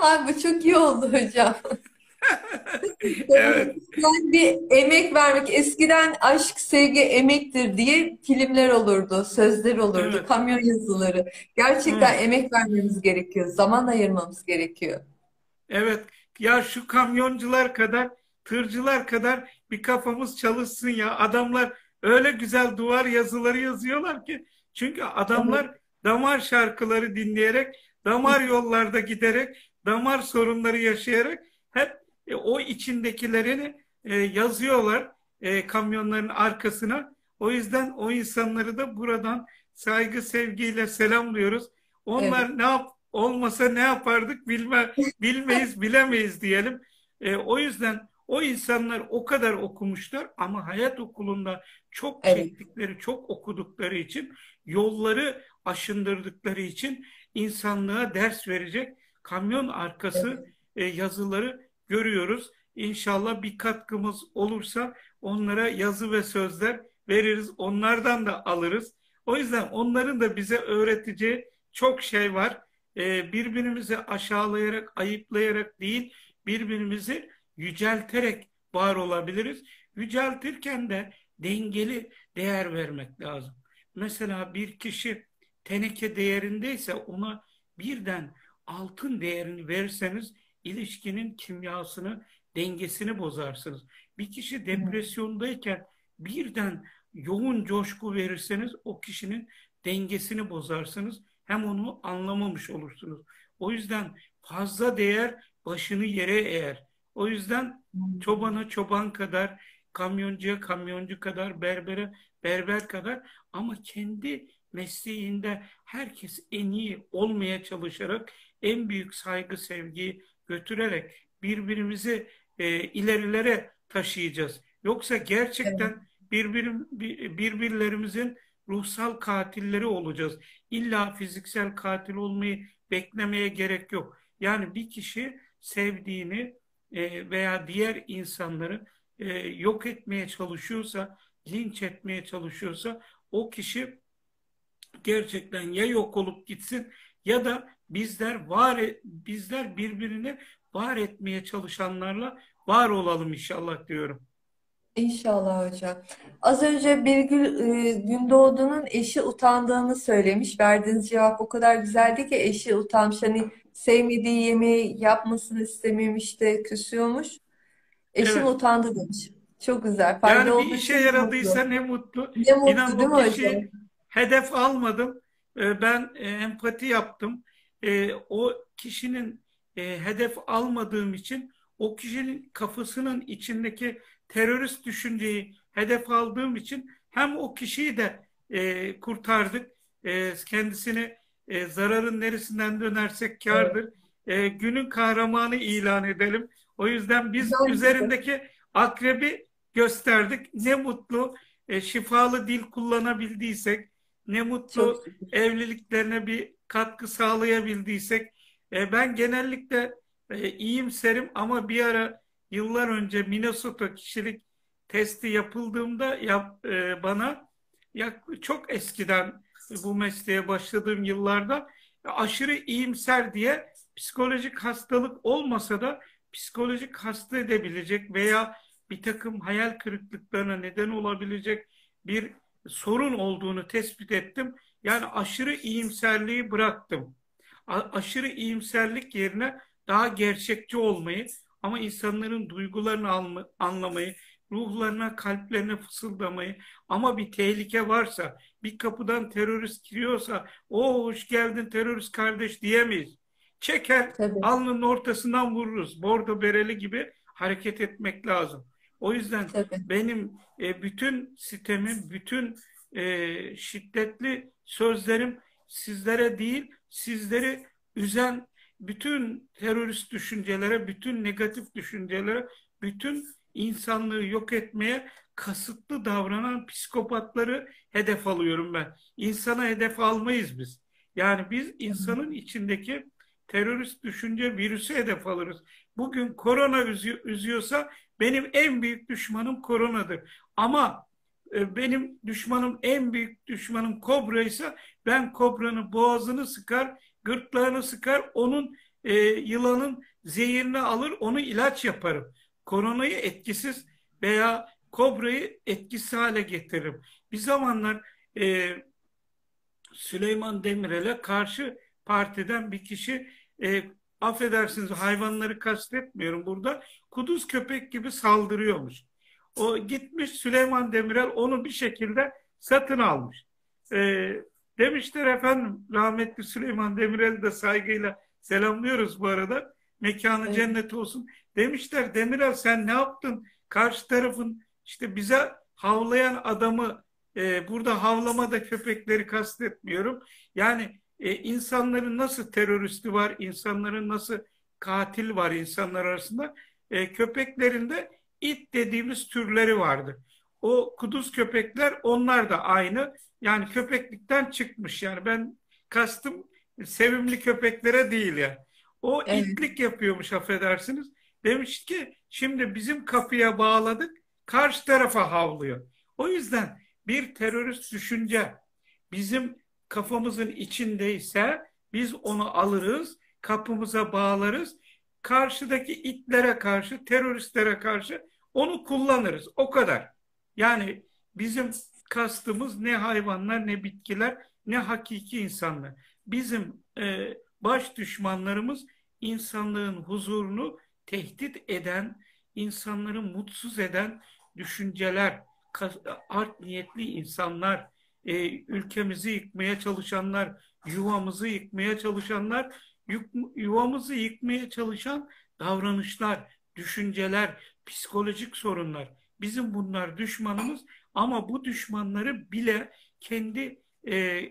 Ay bu çok iyi oldu hocam. Evet. Yani bir emek vermek. Eskiden aşk, sevgi, emektir diye filmler olurdu, sözler olurdu, Evet. kamyon yazıları. Gerçekten Evet. emek vermemiz gerekiyor, zaman ayırmamız gerekiyor. Evet. Ya şu kamyoncular kadar, tırcılar kadar bir kafamız çalışsın ya. Adamlar öyle güzel duvar yazıları yazıyorlar ki. Çünkü adamlar damar şarkıları dinleyerek, damar yollarda giderek, damar sorunları yaşayarak e, o içindekilerini e, yazıyorlar e, kamyonların arkasına. O yüzden o insanları da buradan saygı sevgiyle selamlıyoruz. Onlar ne yap olmasa ne yapardık bilme bilmeyiz bilemeyiz diyelim. E, o yüzden o insanlar o kadar okumuşlar ama hayat okulunda çok Evet. çektikleri, çok okudukları için yolları aşındırdıkları için insanlığa ders verecek kamyon arkası e, yazıları görüyoruz. İnşallah bir katkımız olursa onlara yazı ve sözler veririz. Onlardan da alırız. O yüzden onların da bize öğreteceği çok şey var. E, birbirimizi aşağılayarak, ayıplayarak değil, birbirimizi yücelterek var olabiliriz. Yüceltirken de dengeli değer vermek lazım. Mesela bir kişi teneke değerindeyse ona birden altın değerini verirseniz ilişkinin kimyasını, dengesini bozarsınız. Bir kişi depresyondayken birden yoğun coşku verirseniz o kişinin dengesini bozarsınız. Hem onu anlamamış olursunuz. O yüzden fazla değer başını yere eğer. O yüzden çobana çoban kadar, kamyoncuya kamyoncu kadar, berbere berber kadar ama kendi mesleğinde herkes en iyi olmaya çalışarak en büyük saygı sevgiyi götürerek birbirimizi e, ilerilere taşıyacağız. Yoksa gerçekten birbirim, bir- birbirlerimizin ruhsal katilleri olacağız. İlla fiziksel katil olmayı beklemeye gerek yok. Yani bir kişi sevdiğini e, veya diğer insanları e, yok etmeye çalışıyorsa, linç etmeye çalışıyorsa o kişi gerçekten ya yok olup gitsin ya da bizler var e- bizler birbirini var etmeye çalışanlarla var olalım inşallah diyorum. İnşallah hocam. Az önce Birgül e, Gündoğdu'nun eşi utandığını söylemiş. Verdiğiniz cevap o kadar güzeldi ki eşi utanmış. Hani sevmediği yemeği yapmasını istememiş de küsüyormuş. Eşim Evet. utandı demiş. Çok güzel. Fayda Yani bir işe mutlu. yaradıysa ne mutlu. Ne mutlu İnan değil mi hocam? hedef almadım. Ee, Ben e, empati yaptım. Ee, O kişinin e, hedef almadığım için o kişinin kafasının içindeki terörist düşünceyi hedef aldığım için hem o kişiyi de e, kurtardık. E, Kendisini e, zararın neresinden dönersek kârdır. E, Günün kahramanı ilan edelim. O yüzden biz Güzel şey. üzerindeki akrebi gösterdik. Ne mutlu e, şifalı dil kullanabildiysek, ne mutlu evliliklerine bir katkı sağlayabildiysek. E, ben genellikle e, iyimserim ama bir ara yıllar önce Minnesota kişilik testi yapıldığımda yap, e, bana ya, çok eskiden bu mesleğe başladığım yıllarda aşırı iyimser diye psikolojik hastalık olmasa da psikolojik hasta edebilecek veya bir takım hayal kırıklıklarına neden olabilecek bir sorun olduğunu tespit ettim. Yani aşırı iyimserliği bıraktım. A aşırı iyimserlik yerine daha gerçekçi olmayı ama insanların duygularını anlamayı, ruhlarına, kalplerine fısıldamayı ama bir tehlike varsa, bir kapıdan terörist giriyorsa, o hoş geldin terörist kardeş diyemeyiz. Çeker, Tabii. alnının ortasından vururuz. Bordo bereli gibi hareket etmek lazım. O yüzden Tabii. benim e, bütün sitemim, bütün e, şiddetli sözlerim sizlere değil, sizleri üzen bütün terörist düşüncelere, bütün negatif düşüncelere, bütün insanlığı yok etmeye kasıtlı davranan psikopatları hedef alıyorum ben. İnsana hedef almayız biz. Yani biz insanın içindeki terörist düşünce virüsü hedef alırız. Bugün korona üzüyorsa benim en büyük düşmanım koronadır. Ama e, benim düşmanım en büyük düşmanım kobra ise ben kobranın boğazını sıkar, gırtlağını sıkar, onun e, yılanın zehirini alır, onu ilaç yaparım. Koronayı etkisiz veya kobrayı etkisiz hale getiririm. Bir zamanlar e, Süleyman Demirel'e karşı partiden bir kişi e, affedersiniz hayvanları kastetmiyorum burada kuduz köpek gibi saldırıyormuş. O gitmiş Süleyman Demirel onu bir şekilde satın almış. E, demişler efendim rahmetli Süleyman Demirel'i de saygıyla selamlıyoruz bu arada. Mekanı evet. cennet olsun. Demişler Demirel sen ne yaptın? Karşı tarafın işte bize havlayan adamı e, burada havlamada köpekleri kastetmiyorum. Yani e, insanların nasıl teröristi var, insanların nasıl katil var insanlar arasında. E, köpeklerin de it dediğimiz türleri vardı. O kuduz köpekler onlar da aynı. Yani köpeklikten çıkmış. Yani ben kastım sevimli köpeklere değil yani. O evet. itlik yapıyormuş affedersiniz. Demiş ki şimdi bizim kapıya bağladık karşı tarafa havlıyor. O yüzden bir terörist düşünce bizim kafamızın içindeyse biz onu alırız, kapımıza bağlarız. Karşıdaki itlere karşı, teröristlere karşı onu kullanırız. O kadar. Yani bizim kastımız ne hayvanlar, ne bitkiler, ne hakiki insanlar. Bizim e, baş düşmanlarımız insanlığın huzurunu tehdit eden, insanları mutsuz eden düşünceler, art niyetli insanlar, e, ülkemizi yıkmaya çalışanlar, yuvamızı yıkmaya çalışanlar, yuvamızı yıkmaya çalışan davranışlar, düşünceler, psikolojik sorunlar. Bizim bunlar düşmanımız ama bu düşmanları bile kendi e,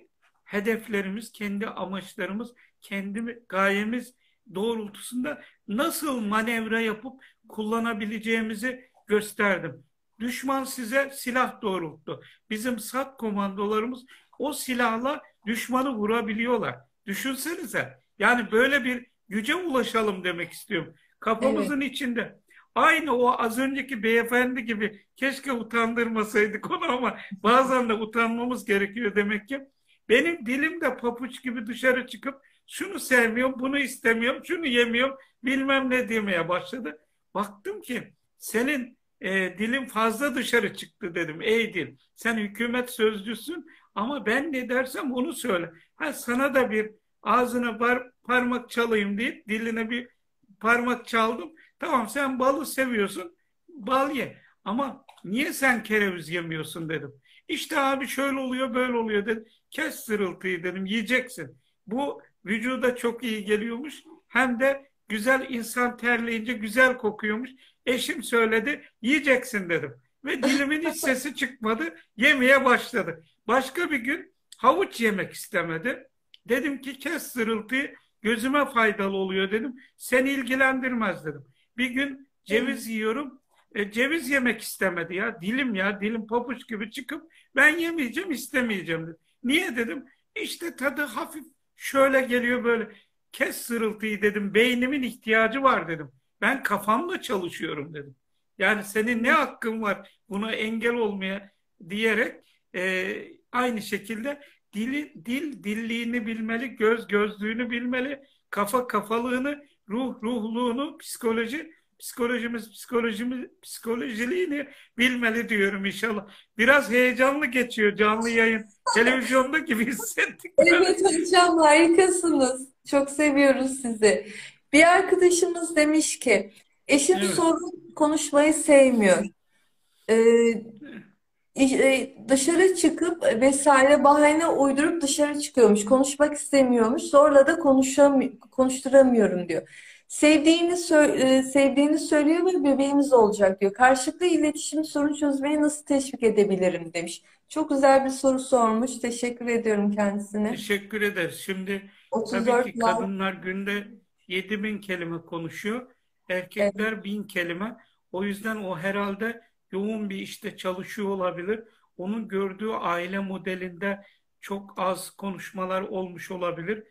hedeflerimiz, kendi amaçlarımız, kendi gayemiz doğrultusunda nasıl manevra yapıp kullanabileceğimizi gösterdim. Düşman size silah doğrulttu. Bizim SAT komandolarımız o silahla düşmanı vurabiliyorlar. Düşünsenize. Yani böyle bir güce ulaşalım demek istiyorum. Kafamızın evet. içinde. Aynı o az önceki beyefendi gibi keşke utandırmasaydık onu ama bazen de utanmamız gerekiyor demek ki. Benim dilim de papuç gibi dışarı çıkıp şunu sevmiyorum, bunu istemiyorum, şunu yemiyorum, bilmem ne demeye başladı. Baktım ki senin e, dilim fazla dışarı çıktı dedim. Ey dil sen hükümet sözcüsün ama ben ne dersem onu söyle. Ha, sana da bir ağzına par parmak çalayım deyip diline bir parmak çaldım. Tamam sen balı seviyorsun bal ye ama niye sen kereviz yemiyorsun dedim. İşte abi şöyle oluyor böyle oluyor dedim. Kes sırıltıyı dedim yiyeceksin. Bu vücuda çok iyi geliyormuş. Hem de güzel insan terleyince güzel kokuyormuş. Eşim söyledi yiyeceksin dedim. Ve dilimin hiç sesi çıkmadı. Yemeye başladı. Başka bir gün havuç yemek istemedi. Dedim ki kes sırıltıyı gözüme faydalı oluyor dedim. Seni ilgilendirmez dedim. Bir gün ceviz yiyorum. E, ceviz yemek istemedi ya. Dilim ya dilim papuç gibi çıkıp ben yemeyeceğim istemeyeceğim dedi. Niye dedim? İşte tadı hafif şöyle geliyor böyle. Kes sırıltıyı dedim. Beynimin ihtiyacı var dedim. Ben kafamla çalışıyorum dedim. Yani senin ne hakkın var buna engel olmaya diyerek e, aynı şekilde Dili, dil dilliğini bilmeli, göz gözlüğünü bilmeli, kafa kafalığını, ruh ruhluğunu, psikoloji psikolojimiz psikolojimiz psikolojiliğini bilmeli diyorum inşallah. Biraz heyecanlı geçiyor canlı yayın. Televizyonda gibi hissettik. Evet hocam harikasınız. Çok seviyoruz sizi. Bir arkadaşımız demiş ki eşim Evet. sorun konuşmayı sevmiyor. Ee, e, dışarı çıkıp vesaire bahane uydurup dışarı çıkıyormuş. Konuşmak istemiyormuş. Zorla da konuşam konuşturamıyorum diyor. Sevdiğini sö- e, sevdiğini söylüyor ve bebeğimiz olacak diyor. Karşılıklı iletişim sorun çözmeyi nasıl teşvik edebilirim demiş. Çok güzel bir soru sormuş. Teşekkür ediyorum kendisine. Teşekkür ederiz. Şimdi tabii 34 ki like. kadınlar günde 7000 kelime konuşuyor. Erkekler 1000 kelime. O yüzden o herhalde yoğun bir işte çalışıyor olabilir. Onun gördüğü aile modelinde çok az konuşmalar olmuş olabilir.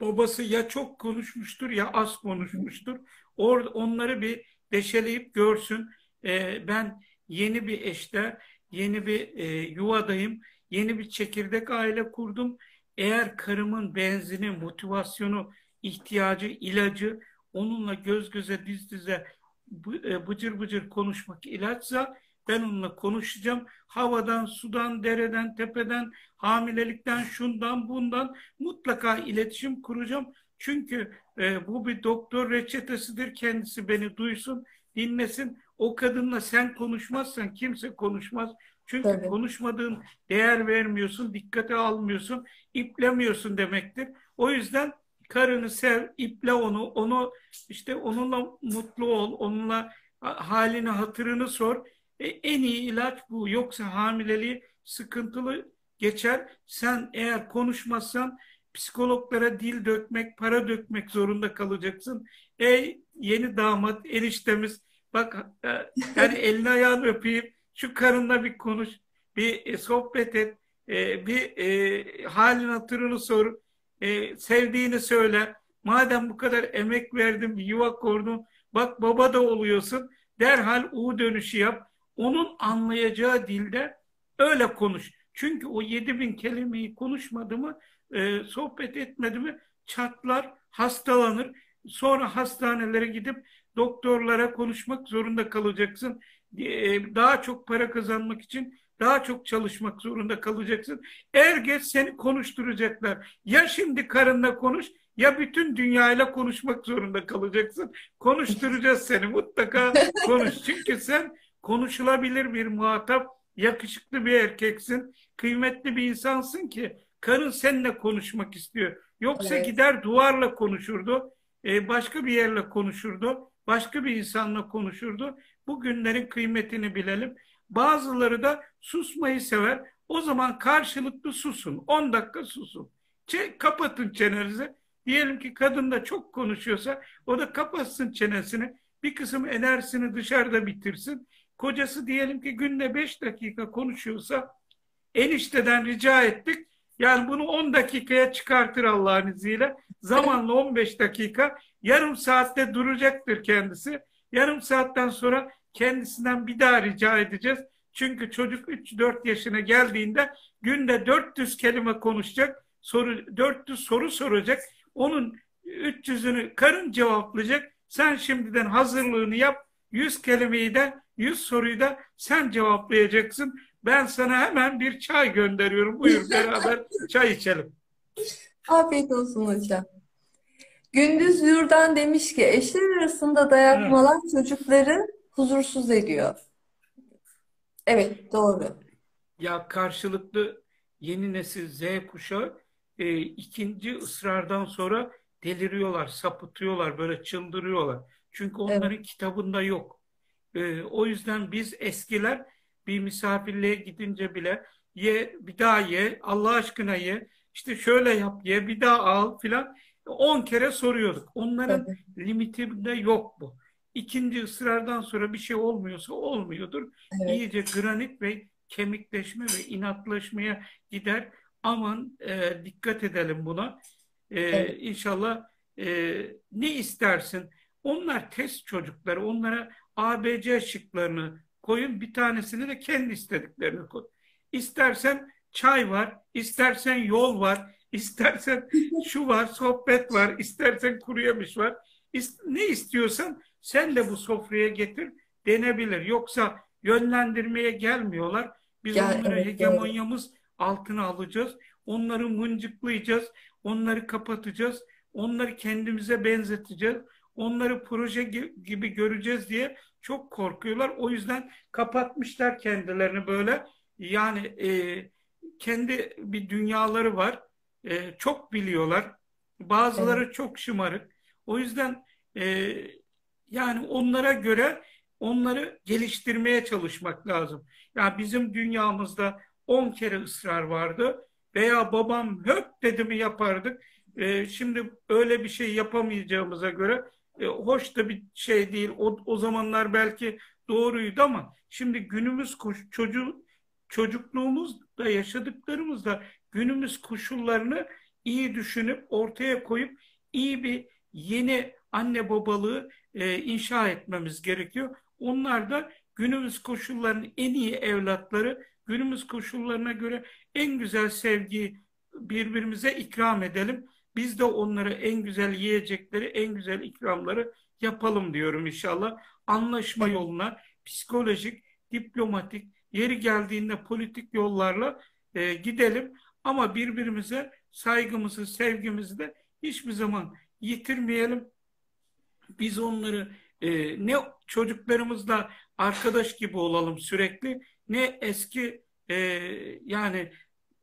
Babası ya çok konuşmuştur ya az konuşmuştur. Or onları bir deşeleyip görsün. Ee, ben yeni bir eşte, yeni bir e, yuvadayım. Yeni bir çekirdek aile kurdum. Eğer karımın benzini, motivasyonu, ihtiyacı, ilacı onunla göz göze diz dize bı- e, bıcır bıcır konuşmak ilaçsa ben onunla konuşacağım. Havadan, sudan, dereden, tepeden, hamilelikten, şundan, bundan mutlaka iletişim kuracağım. Çünkü e, bu bir doktor reçetesidir. Kendisi beni duysun, dinlesin. O kadınla sen konuşmazsan kimse konuşmaz. Çünkü Tabii. konuşmadığın, değer vermiyorsun, dikkate almıyorsun, iplemiyorsun demektir. O yüzden karını sev, iple onu, onu işte onunla mutlu ol, onunla halini, hatırını sor. E, en iyi ilaç bu. Yoksa hamileliği sıkıntılı geçer. Sen eğer konuşmazsan psikologlara dil dökmek, para dökmek zorunda kalacaksın. Ey yeni damat, eniştemiz bak e, yani elini ayağını öpeyim. Şu karınla bir konuş, bir e, sohbet et, e, bir halin hatırını sor, e, sevdiğini söyle. Madem bu kadar emek verdim, bir yuva kurdum, bak baba da oluyorsun. Derhal U dönüşü yap. Onun anlayacağı dilde öyle konuş. Çünkü o 7000 kelimeyi konuşmadı mı, e, sohbet etmedi mi çatlar, hastalanır. Sonra hastanelere gidip doktorlara konuşmak zorunda kalacaksın. E, daha çok para kazanmak için daha çok çalışmak zorunda kalacaksın. Er geç seni konuşturacaklar. Ya şimdi karınla konuş ya bütün dünyayla konuşmak zorunda kalacaksın. Konuşturacağız seni mutlaka konuş. Çünkü sen konuşulabilir bir muhatap, yakışıklı bir erkeksin, kıymetli bir insansın ki karın seninle konuşmak istiyor. Yoksa Evet. gider duvarla konuşurdu, e, başka bir yerle konuşurdu, başka bir insanla konuşurdu. Bu günlerin kıymetini bilelim. Bazıları da susmayı sever. O zaman karşılıklı susun. 10 dakika susun. Çe- kapatın çenenizi. Diyelim ki kadın da çok konuşuyorsa o da kapatsın çenesini. Bir kısım enerjisini dışarıda bitirsin. Kocası diyelim ki günde 5 dakika konuşuyorsa enişteden rica ettik. Yani bunu 10 dakikaya çıkartır Allah'ın izniyle. Zamanla 15 dakika. Yarım saatte duracaktır kendisi. Yarım saatten sonra kendisinden bir daha rica edeceğiz. Çünkü çocuk 3-4 yaşına geldiğinde günde 400 kelime konuşacak. Soru 400 soru soracak. Onun 300'ünü karın cevaplayacak. Sen şimdiden hazırlığını yap. 100 kelimeyi de 100 soruyu da sen cevaplayacaksın. Ben sana hemen bir çay gönderiyorum. Buyur beraber çay içelim. Afiyet olsun hocam. Gündüz Yurdan demiş ki eşler arasında dayatmalar çocukları huzursuz ediyor. Evet doğru. Ya karşılıklı yeni nesil Z kuşağı e, ikinci ısrardan sonra deliriyorlar, sapıtıyorlar, böyle çıldırıyorlar. Çünkü onların kitabında yok. E, o yüzden biz eskiler bir misafirliğe gidince bile ye, bir daha ye, Allah aşkına ye, işte şöyle yap ye, bir daha al filan. 10 kere soruyorduk. Onların Tabii. limitinde yok bu. İkinci ısrardan sonra bir şey olmuyorsa olmuyordur. Evet. İyice granit ve kemikleşme ve inatlaşmaya gider. Aman e, dikkat edelim buna. E, Evet. İnşallah e, ne istersin? Onlar test çocukları. Onlara ABC şıklarını koyun. Bir tanesini de kendi istediklerini koy. İstersen çay var, istersen yol var, istersen şu var, sohbet var, istersen kuru yemiş var. Ne istiyorsan sen de bu sofraya getir denebilir. Yoksa yönlendirmeye gelmiyorlar. Biz Gel, onları evet, hegemonyamız altına alacağız. Onları mıncıklayacağız. Onları kapatacağız. Onları kendimize benzeteceğiz. Onları proje gibi göreceğiz diye çok korkuyorlar. O yüzden kapatmışlar kendilerini böyle. Yani e, kendi bir dünyaları var. E, çok biliyorlar. Bazıları evet. çok şımarık. O yüzden e, yani onlara göre onları geliştirmeye çalışmak lazım. Ya yani bizim dünyamızda 10 kere ısrar vardı veya babam höp dedi mi yapardık. E, şimdi öyle bir şey yapamayacağımıza göre e, hoş da bir şey değil. O, o zamanlar belki doğruydu ama şimdi günümüz çocuğu çocukluğumuzda yaşadıklarımızda günümüz koşullarını iyi düşünüp ortaya koyup iyi bir yeni anne babalığı e, inşa etmemiz gerekiyor. Onlar da günümüz koşullarının en iyi evlatları, günümüz koşullarına göre en güzel sevgiyi birbirimize ikram edelim. Biz de onlara en güzel yiyecekleri, en güzel ikramları yapalım diyorum inşallah. Anlaşma yoluna psikolojik, diplomatik, yeri geldiğinde politik yollarla e, gidelim. Ama birbirimize saygımızı, sevgimizi de hiçbir zaman yitirmeyelim. Biz onları e, ne çocuklarımızla arkadaş gibi olalım sürekli ne eski e, yani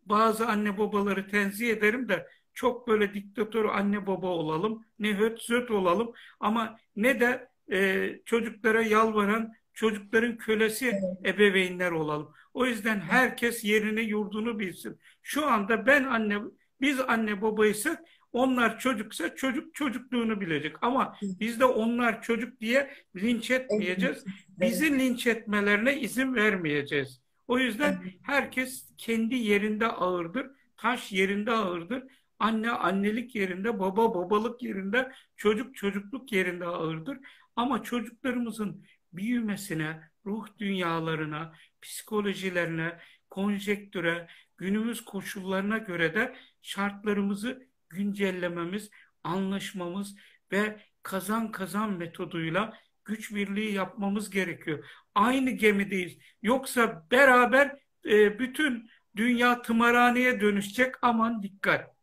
bazı anne babaları tenzih ederim de çok böyle diktatör anne baba olalım ne höt zöt olalım ama ne de e, çocuklara yalvaran çocukların kölesi ebeveynler olalım. O yüzden herkes yerini yurdunu bilsin. Şu anda ben anne biz anne babaysak onlar çocuksa çocuk çocukluğunu bilecek. Ama biz de onlar çocuk diye linç etmeyeceğiz. Bizi linç etmelerine izin vermeyeceğiz. O yüzden herkes kendi yerinde ağırdır. Taş yerinde ağırdır. Anne annelik yerinde, baba babalık yerinde, çocuk çocukluk yerinde ağırdır. Ama çocuklarımızın büyümesine, ruh dünyalarına, psikolojilerine, konjektüre, günümüz koşullarına göre de şartlarımızı güncellememiz, anlaşmamız ve kazan kazan metoduyla güç birliği yapmamız gerekiyor. Aynı gemideyiz. Yoksa beraber e, bütün dünya tımarhaneye dönüşecek. Aman dikkat.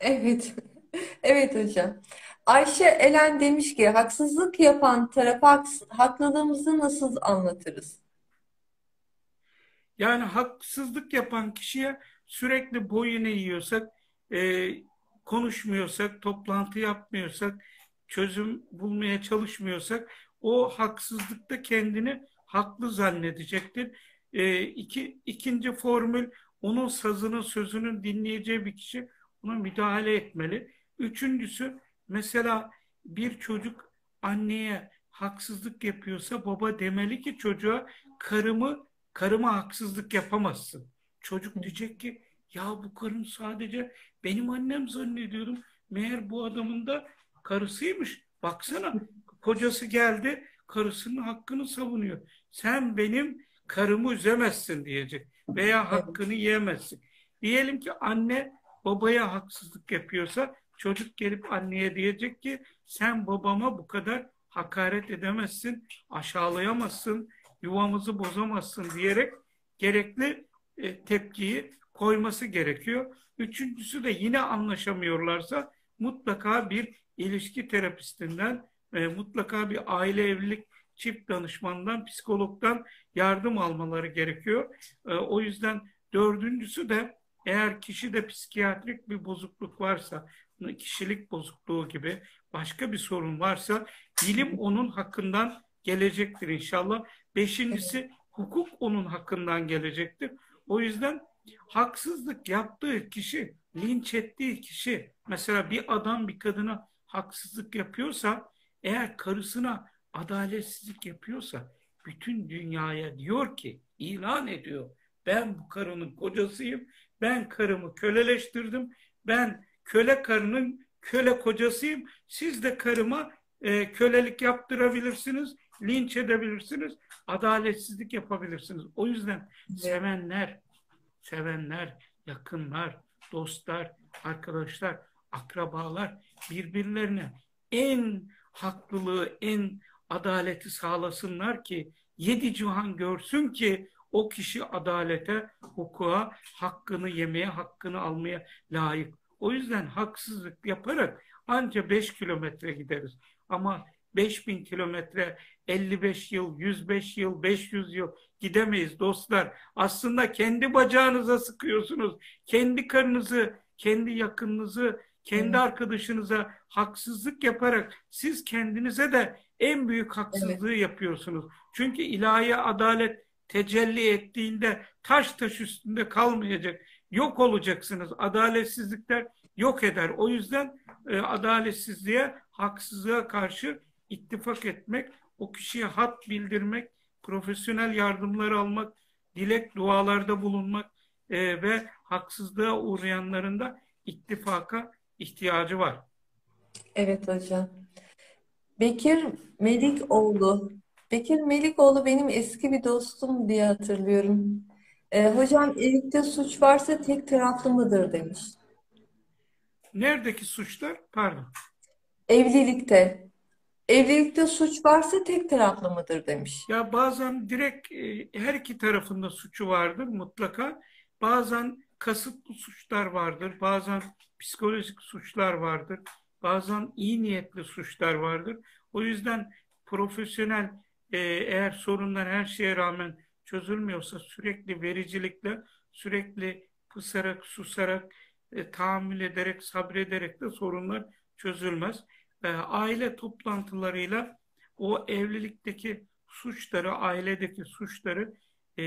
Evet. Evet hocam. Ayşe Elen demiş ki haksızlık yapan tarafa haklılığımızı nasıl anlatırız? Yani haksızlık yapan kişiye sürekli boyun eğiyorsak, e, konuşmuyorsak, toplantı yapmıyorsak, çözüm bulmaya çalışmıyorsak o haksızlıkta kendini haklı zannedecektir. E, iki, ikinci formül onun sazının sözünün dinleyeceği bir kişi ona müdahale etmeli. Üçüncüsü mesela bir çocuk anneye haksızlık yapıyorsa baba demeli ki çocuğa karımı karıma haksızlık yapamazsın. Çocuk diyecek ki ya bu karım sadece benim annem zannediyordum. Meğer bu adamın da karısıymış. Baksana kocası geldi karısının hakkını savunuyor. Sen benim karımı üzemezsin diyecek. Veya hakkını yiyemezsin. Diyelim ki anne babaya haksızlık yapıyorsa çocuk gelip anneye diyecek ki sen babama bu kadar hakaret edemezsin, aşağılayamazsın, yuvamızı bozamazsın diyerek gerekli e, tepkiyi koyması gerekiyor. Üçüncüsü de yine anlaşamıyorlarsa mutlaka bir ilişki terapistinden, e, mutlaka bir aile evlilik çift danışmandan, psikologdan yardım almaları gerekiyor. E, o yüzden dördüncüsü de eğer kişide psikiyatrik bir bozukluk varsa, kişilik bozukluğu gibi başka bir sorun varsa bilim onun hakkından gelecektir inşallah. Beşincisi hukuk onun hakkından gelecektir. O yüzden haksızlık yaptığı kişi, linç ettiği kişi, mesela bir adam bir kadına haksızlık yapıyorsa, eğer karısına adaletsizlik yapıyorsa, bütün dünyaya diyor ki, ilan ediyor, ben bu karının kocasıyım, ben karımı köleleştirdim, ben köle karının köle kocasıyım, siz de karıma e, kölelik yaptırabilirsiniz, linç edebilirsiniz, adaletsizlik yapabilirsiniz. O yüzden sevenler, sevenler yakınlar, dostlar, arkadaşlar, akrabalar birbirlerine en haklılığı, en adaleti sağlasınlar ki yedi cihan görsün ki o kişi adalete, hukuka, hakkını yemeye, hakkını almaya layık. O yüzden haksızlık yaparak anca 5 kilometre gideriz. Ama 5000 kilometre, 55 yıl, 105 yıl, 500 yıl gidemeyiz dostlar. Aslında kendi bacağınıza sıkıyorsunuz. Kendi karınızı, kendi yakınınızı, kendi evet. arkadaşınıza haksızlık yaparak siz kendinize de en büyük haksızlığı evet. yapıyorsunuz. Çünkü ilahi adalet tecelli ettiğinde taş taş üstünde kalmayacak. Yok olacaksınız. Adaletsizlikler yok eder. O yüzden e, adaletsizliğe, haksızlığa karşı ittifak etmek, o kişiye hat bildirmek, profesyonel yardımlar almak, dilek dualarda bulunmak e, ve haksızlığa uğrayanların da ittifaka ihtiyacı var. Evet hocam. Bekir Melikoğlu. Bekir Melikoğlu benim eski bir dostum diye hatırlıyorum. Ee, hocam evlilikte suç varsa tek taraflı mıdır demiş. Neredeki suçlar? Pardon. Evlilikte. Evlilikte suç varsa tek taraflı mıdır demiş. Ya bazen direkt e, her iki tarafında suçu vardır mutlaka. Bazen kasıtlı suçlar vardır. Bazen psikolojik suçlar vardır. Bazen iyi niyetli suçlar vardır. O yüzden profesyonel e, eğer sorunlar her şeye rağmen çözülmüyorsa sürekli vericilikle, sürekli pısarak, susarak, e, tahammül ederek, sabrederek de sorunlar çözülmez. E, aile toplantılarıyla o evlilikteki suçları, ailedeki suçları e,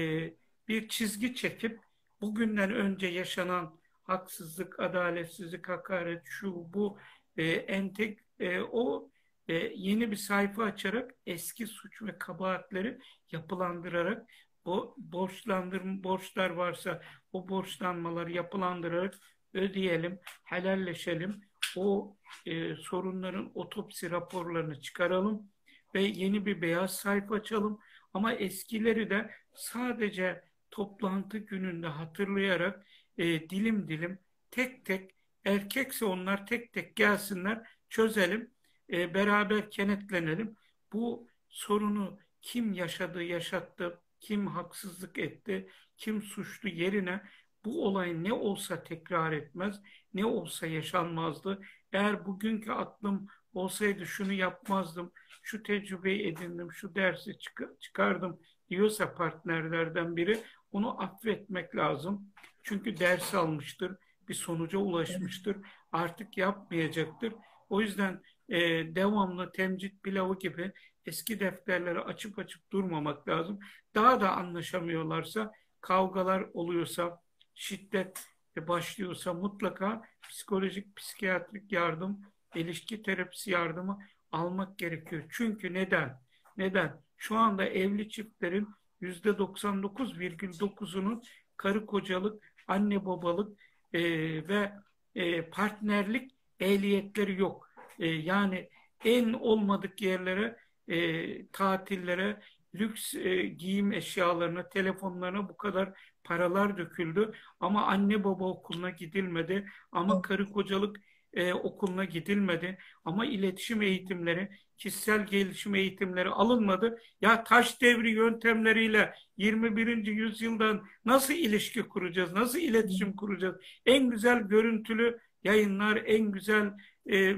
bir çizgi çekip bugünden önce yaşanan haksızlık, adaletsizlik, hakaret, şu bu e, entek e, o e, yeni bir sayfa açarak eski suç ve kabahatleri yapılandırarak o borçlandırma borçlar varsa o borçlanmaları yapılandırarak ödeyelim, helalleşelim. O e, sorunların otopsi raporlarını çıkaralım ve yeni bir beyaz sayfa açalım. Ama eskileri de sadece toplantı gününde hatırlayarak e, dilim dilim tek tek erkekse onlar tek tek gelsinler çözelim e, beraber kenetlenelim. Bu sorunu kim yaşadı yaşattı kim haksızlık etti kim suçlu yerine bu olay ne olsa tekrar etmez ne olsa yaşanmazdı. Eğer bugünkü aklım olsaydı şunu yapmazdım, şu tecrübeyi edindim, şu dersi çıkardım diyorsa partnerlerden biri onu affetmek lazım. Çünkü ders almıştır, bir sonuca ulaşmıştır, artık yapmayacaktır. O yüzden e, devamlı temcit pilavı gibi eski defterleri açıp açıp durmamak lazım. Daha da anlaşamıyorlarsa, kavgalar oluyorsa, şiddet başlıyorsa mutlaka psikolojik, psikiyatrik yardım, ilişki terapisi yardımı almak gerekiyor. Çünkü neden? Neden? Şu anda evli çiftlerin %99,9'unun karı kocalık, anne babalık e, ve e, partnerlik ehliyetleri yok. E, yani en olmadık yerlere, e, tatillere, lüks e, giyim eşyalarına, telefonlarına bu kadar paralar döküldü. Ama anne baba okuluna gidilmedi. Ama karı kocalık e, okuluna gidilmedi. Ama iletişim eğitimleri, kişisel gelişim eğitimleri alınmadı. Ya taş devri yöntemleriyle 21. yüzyıldan nasıl ilişki kuracağız? Nasıl iletişim kuracağız? En güzel görüntülü yayınlar, en güzel e,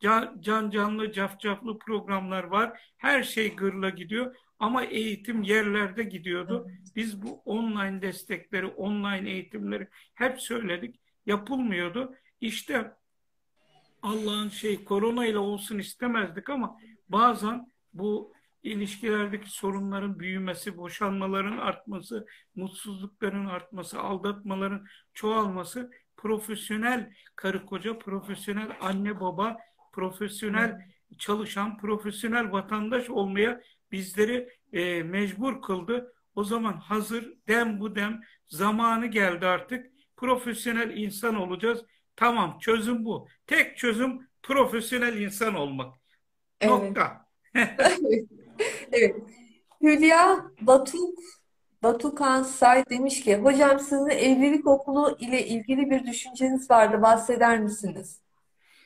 can, can canlı, cafcaflı programlar var. Her şey gırla gidiyor. Ama eğitim yerlerde gidiyordu. Biz bu online destekleri, online eğitimleri hep söyledik. Yapılmıyordu. İşte Allah'ın şey korona ile olsun istemezdik ama bazen bu ilişkilerdeki sorunların büyümesi, boşanmaların artması, mutsuzlukların artması, aldatmaların çoğalması profesyonel karı koca, profesyonel anne baba, profesyonel çalışan, profesyonel vatandaş olmaya bizleri e, mecbur kıldı. O zaman hazır dem bu dem zamanı geldi artık. Profesyonel insan olacağız. Tamam çözüm bu. Tek çözüm profesyonel insan olmak. Evet. Nokta. evet. Hülya Batuk Batukan Say demiş ki hocam sizin evlilik okulu ile ilgili bir düşünceniz vardı bahseder misiniz?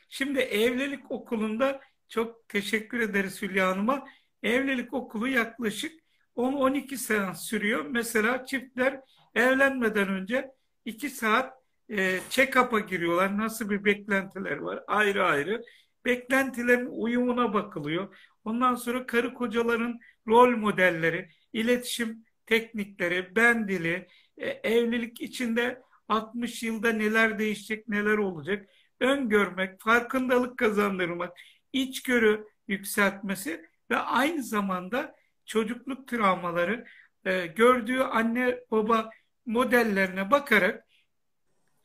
Şimdi evlilik okulunda çok teşekkür ederiz Hülya Hanım'a. Evlilik okulu yaklaşık 10-12 seans sürüyor. Mesela çiftler evlenmeden önce 2 saat e, check-up'a giriyorlar. Nasıl bir beklentiler var ayrı ayrı. Beklentilerin uyumuna bakılıyor. Ondan sonra karı kocaların rol modelleri, iletişim teknikleri, ben dili, e, evlilik içinde 60 yılda neler değişecek, neler olacak, öngörmek, farkındalık kazandırmak, içgörü yükseltmesi ve aynı zamanda çocukluk travmaları e, gördüğü anne baba modellerine bakarak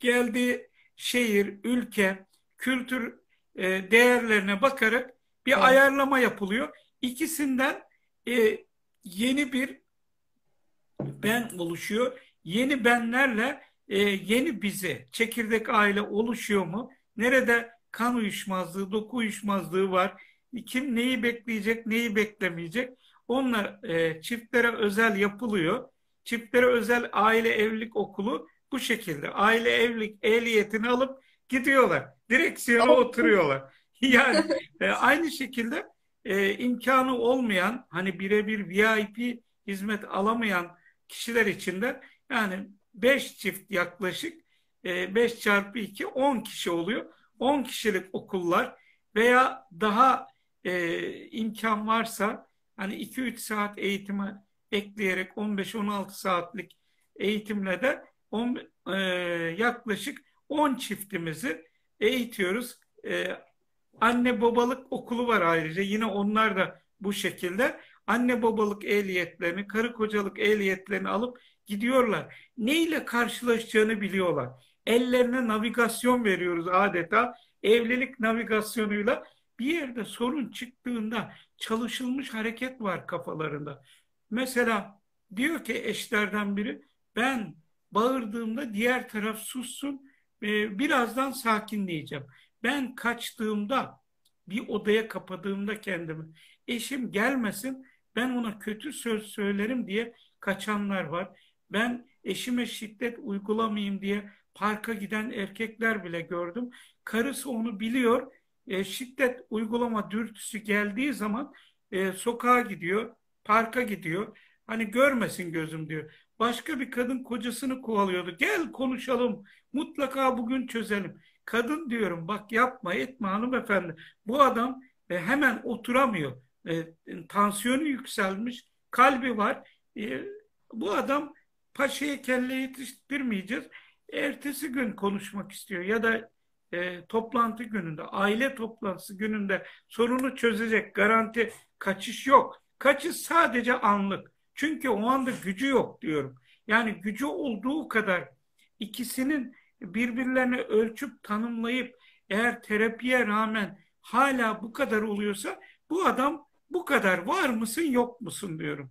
geldiği şehir, ülke, kültür e, değerlerine bakarak bir Evet. ayarlama yapılıyor. İkisinden e, yeni bir ben oluşuyor. Yeni benlerle e, yeni bizi, çekirdek aile oluşuyor mu? Nerede kan uyuşmazlığı, doku uyuşmazlığı var? Kim neyi bekleyecek, neyi beklemeyecek? Onlar e, çiftlere özel yapılıyor. Çiftlere özel aile evlilik okulu bu şekilde. Aile evlilik ehliyetini alıp gidiyorlar. Direksiyona oturuyorlar. Yani e, aynı şekilde e, imkanı olmayan hani birebir VIP hizmet alamayan kişiler için de yani 5 çift yaklaşık 5 çarpı 2 10 kişi oluyor. 10 kişilik okullar veya daha e, imkan varsa hani 2-3 saat eğitime ekleyerek 15-16 saatlik eğitimle de on, e, yaklaşık 10 çiftimizi eğitiyoruz. E, anne babalık okulu var ayrıca. Yine onlar da bu şekilde anne babalık ehliyetlerini, karı kocalık ehliyetlerini alıp gidiyorlar. Ne ile karşılaşacağını biliyorlar. Ellerine navigasyon veriyoruz adeta. Evlilik navigasyonuyla bir yerde sorun çıktığında çalışılmış hareket var kafalarında. Mesela diyor ki eşlerden biri ben bağırdığımda diğer taraf sussun e, birazdan sakinleyeceğim. Ben kaçtığımda bir odaya kapadığımda kendimi eşim gelmesin ben ona kötü söz söylerim diye kaçanlar var. Ben eşime şiddet uygulamayayım diye parka giden erkekler bile gördüm. Karısı onu biliyor. E, şiddet uygulama dürtüsü geldiği zaman e, sokağa gidiyor, parka gidiyor. Hani görmesin gözüm diyor. Başka bir kadın kocasını kovalıyordu. Gel konuşalım. Mutlaka bugün çözelim. Kadın diyorum bak yapma etme hanımefendi. Bu adam e, hemen oturamıyor. E, tansiyonu yükselmiş, kalbi var. E, bu adam paşaya kelle yetiştirmeyeceğiz. Ertesi gün konuşmak istiyor ya da e, toplantı gününde, aile toplantısı gününde sorunu çözecek garanti kaçış yok. Kaçış sadece anlık. Çünkü o anda gücü yok diyorum. Yani gücü olduğu kadar ikisinin birbirlerini ölçüp tanımlayıp eğer terapiye rağmen hala bu kadar oluyorsa bu adam bu kadar var mısın yok musun diyorum.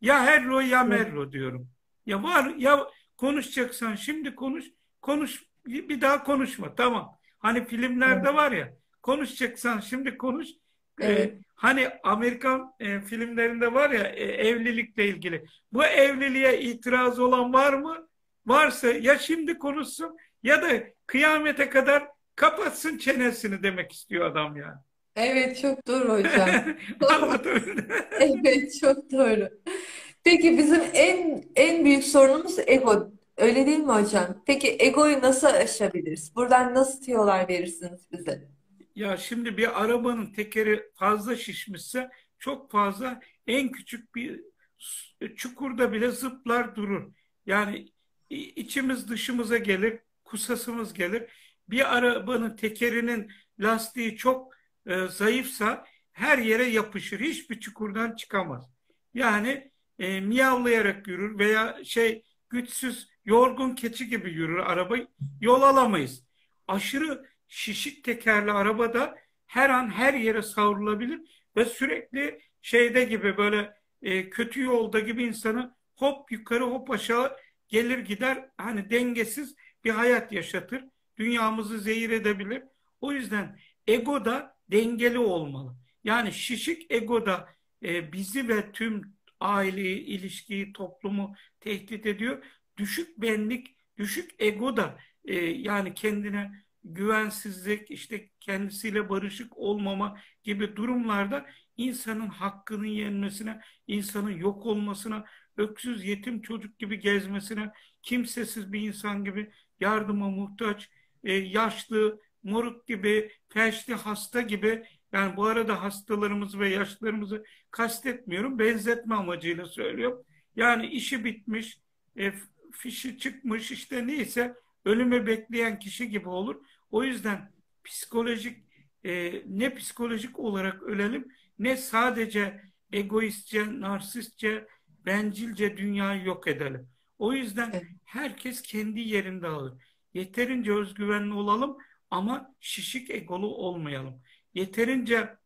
Ya Herro ya Merro diyorum. Ya var ya konuşacaksan şimdi konuş. Konuş bir daha konuşma tamam. Hani filmlerde var ya konuşacaksan şimdi konuş. Evet. Ee, hani Amerikan e, filmlerinde var ya e, evlilikle ilgili. Bu evliliğe itiraz olan var mı? Varsa ya şimdi konuşsun ya da kıyamete kadar kapatsın çenesini demek istiyor adam yani. Evet çok doğru hocam. Evet çok doğru. Peki bizim en en büyük sorunumuz ego. Öyle değil mi hocam? Peki egoyu nasıl aşabiliriz? Buradan nasıl tiyolar verirsiniz bize? Ya şimdi bir arabanın tekeri fazla şişmişse çok fazla en küçük bir çukurda bile zıplar durur. Yani içimiz dışımıza gelir, kusasımız gelir. Bir arabanın tekerinin lastiği çok e, zayıfsa her yere yapışır. Hiçbir çukurdan çıkamaz. Yani e, miyavlayarak yürür veya şey güçsüz, yorgun keçi gibi yürür araba. Yol alamayız. Aşırı şişik tekerli arabada her an her yere savrulabilir ve sürekli şeyde gibi böyle e, kötü yolda gibi insanı hop yukarı hop aşağı gelir gider hani dengesiz bir hayat yaşatır. Dünyamızı zehir edebilir. O yüzden ego da dengeli olmalı. Yani şişik ego da e, bizi ve tüm aileyi, ilişkiyi, toplumu tehdit ediyor. Düşük benlik, düşük ego da e, yani kendine güvensizlik, işte kendisiyle barışık olmama gibi durumlarda insanın hakkının yenmesine, insanın yok olmasına, öksüz yetim çocuk gibi gezmesine, kimsesiz bir insan gibi yardıma muhtaç, e, yaşlı, moruk gibi, felçli hasta gibi yani bu arada hastalarımızı ve yaşlılarımızı kastetmiyorum, benzetme amacıyla söylüyorum. Yani işi bitmiş, e, fişi çıkmış işte neyse ölümü bekleyen kişi gibi olur. O yüzden psikolojik e, ne psikolojik olarak ölelim ne sadece egoistçe, narsistçe, bencilce dünyayı yok edelim. O yüzden herkes kendi yerinde alır. Yeterince özgüvenli olalım ama şişik egolu olmayalım. Yeterince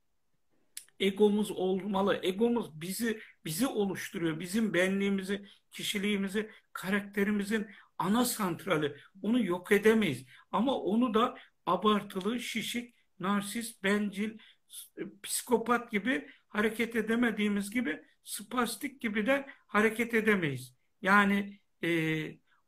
egomuz olmalı. Egomuz bizi bizi oluşturuyor. Bizim benliğimizi, kişiliğimizi, karakterimizin ana santrali. Onu yok edemeyiz. Ama onu da abartılı, şişik, narsist, bencil, psikopat gibi hareket edemediğimiz gibi spastik gibi de hareket edemeyiz. Yani e,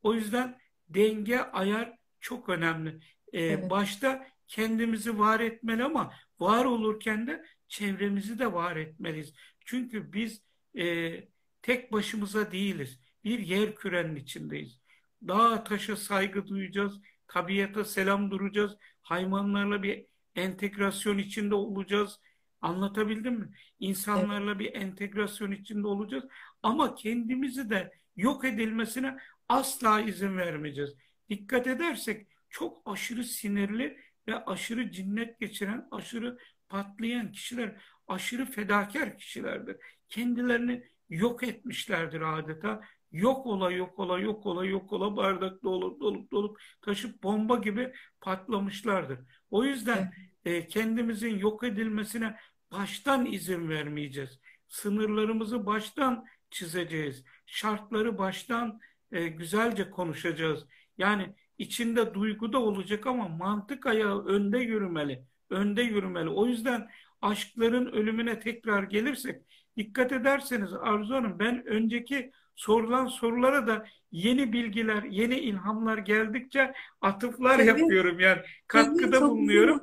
o yüzden denge, ayar çok önemli. E, Evet. Başta kendimizi var etmeli ama var olurken de çevremizi de var etmeliyiz. Çünkü biz e, tek başımıza değiliz. Bir yer kürenin içindeyiz. Dağa taşa saygı duyacağız. Tabiata selam duracağız. Hayvanlarla bir entegrasyon içinde olacağız. Anlatabildim mi? İnsanlarla bir entegrasyon içinde olacağız. Ama kendimizi de yok edilmesine asla izin vermeyeceğiz. Dikkat edersek çok aşırı sinirli ve aşırı cinnet geçiren, aşırı patlayan kişiler, aşırı fedakar kişilerdir. Kendilerini yok etmişlerdir adeta. Yok ola, yok ola, yok ola, yok ola bardakta olup dolup dolup taşıp bomba gibi patlamışlardır. O yüzden e, kendimizin yok edilmesine baştan izin vermeyeceğiz. Sınırlarımızı baştan çizeceğiz. Şartları baştan e, güzelce konuşacağız. Yani içinde duygu da olacak ama mantık ayağı önde yürümeli. Önde yürümeli. O yüzden aşkların ölümüne tekrar gelirsek dikkat ederseniz Arzu Hanım ben önceki sorulan sorulara da yeni bilgiler, yeni ilhamlar geldikçe atıflar Tabii. yapıyorum yani katkıda Tabii, bulunuyorum.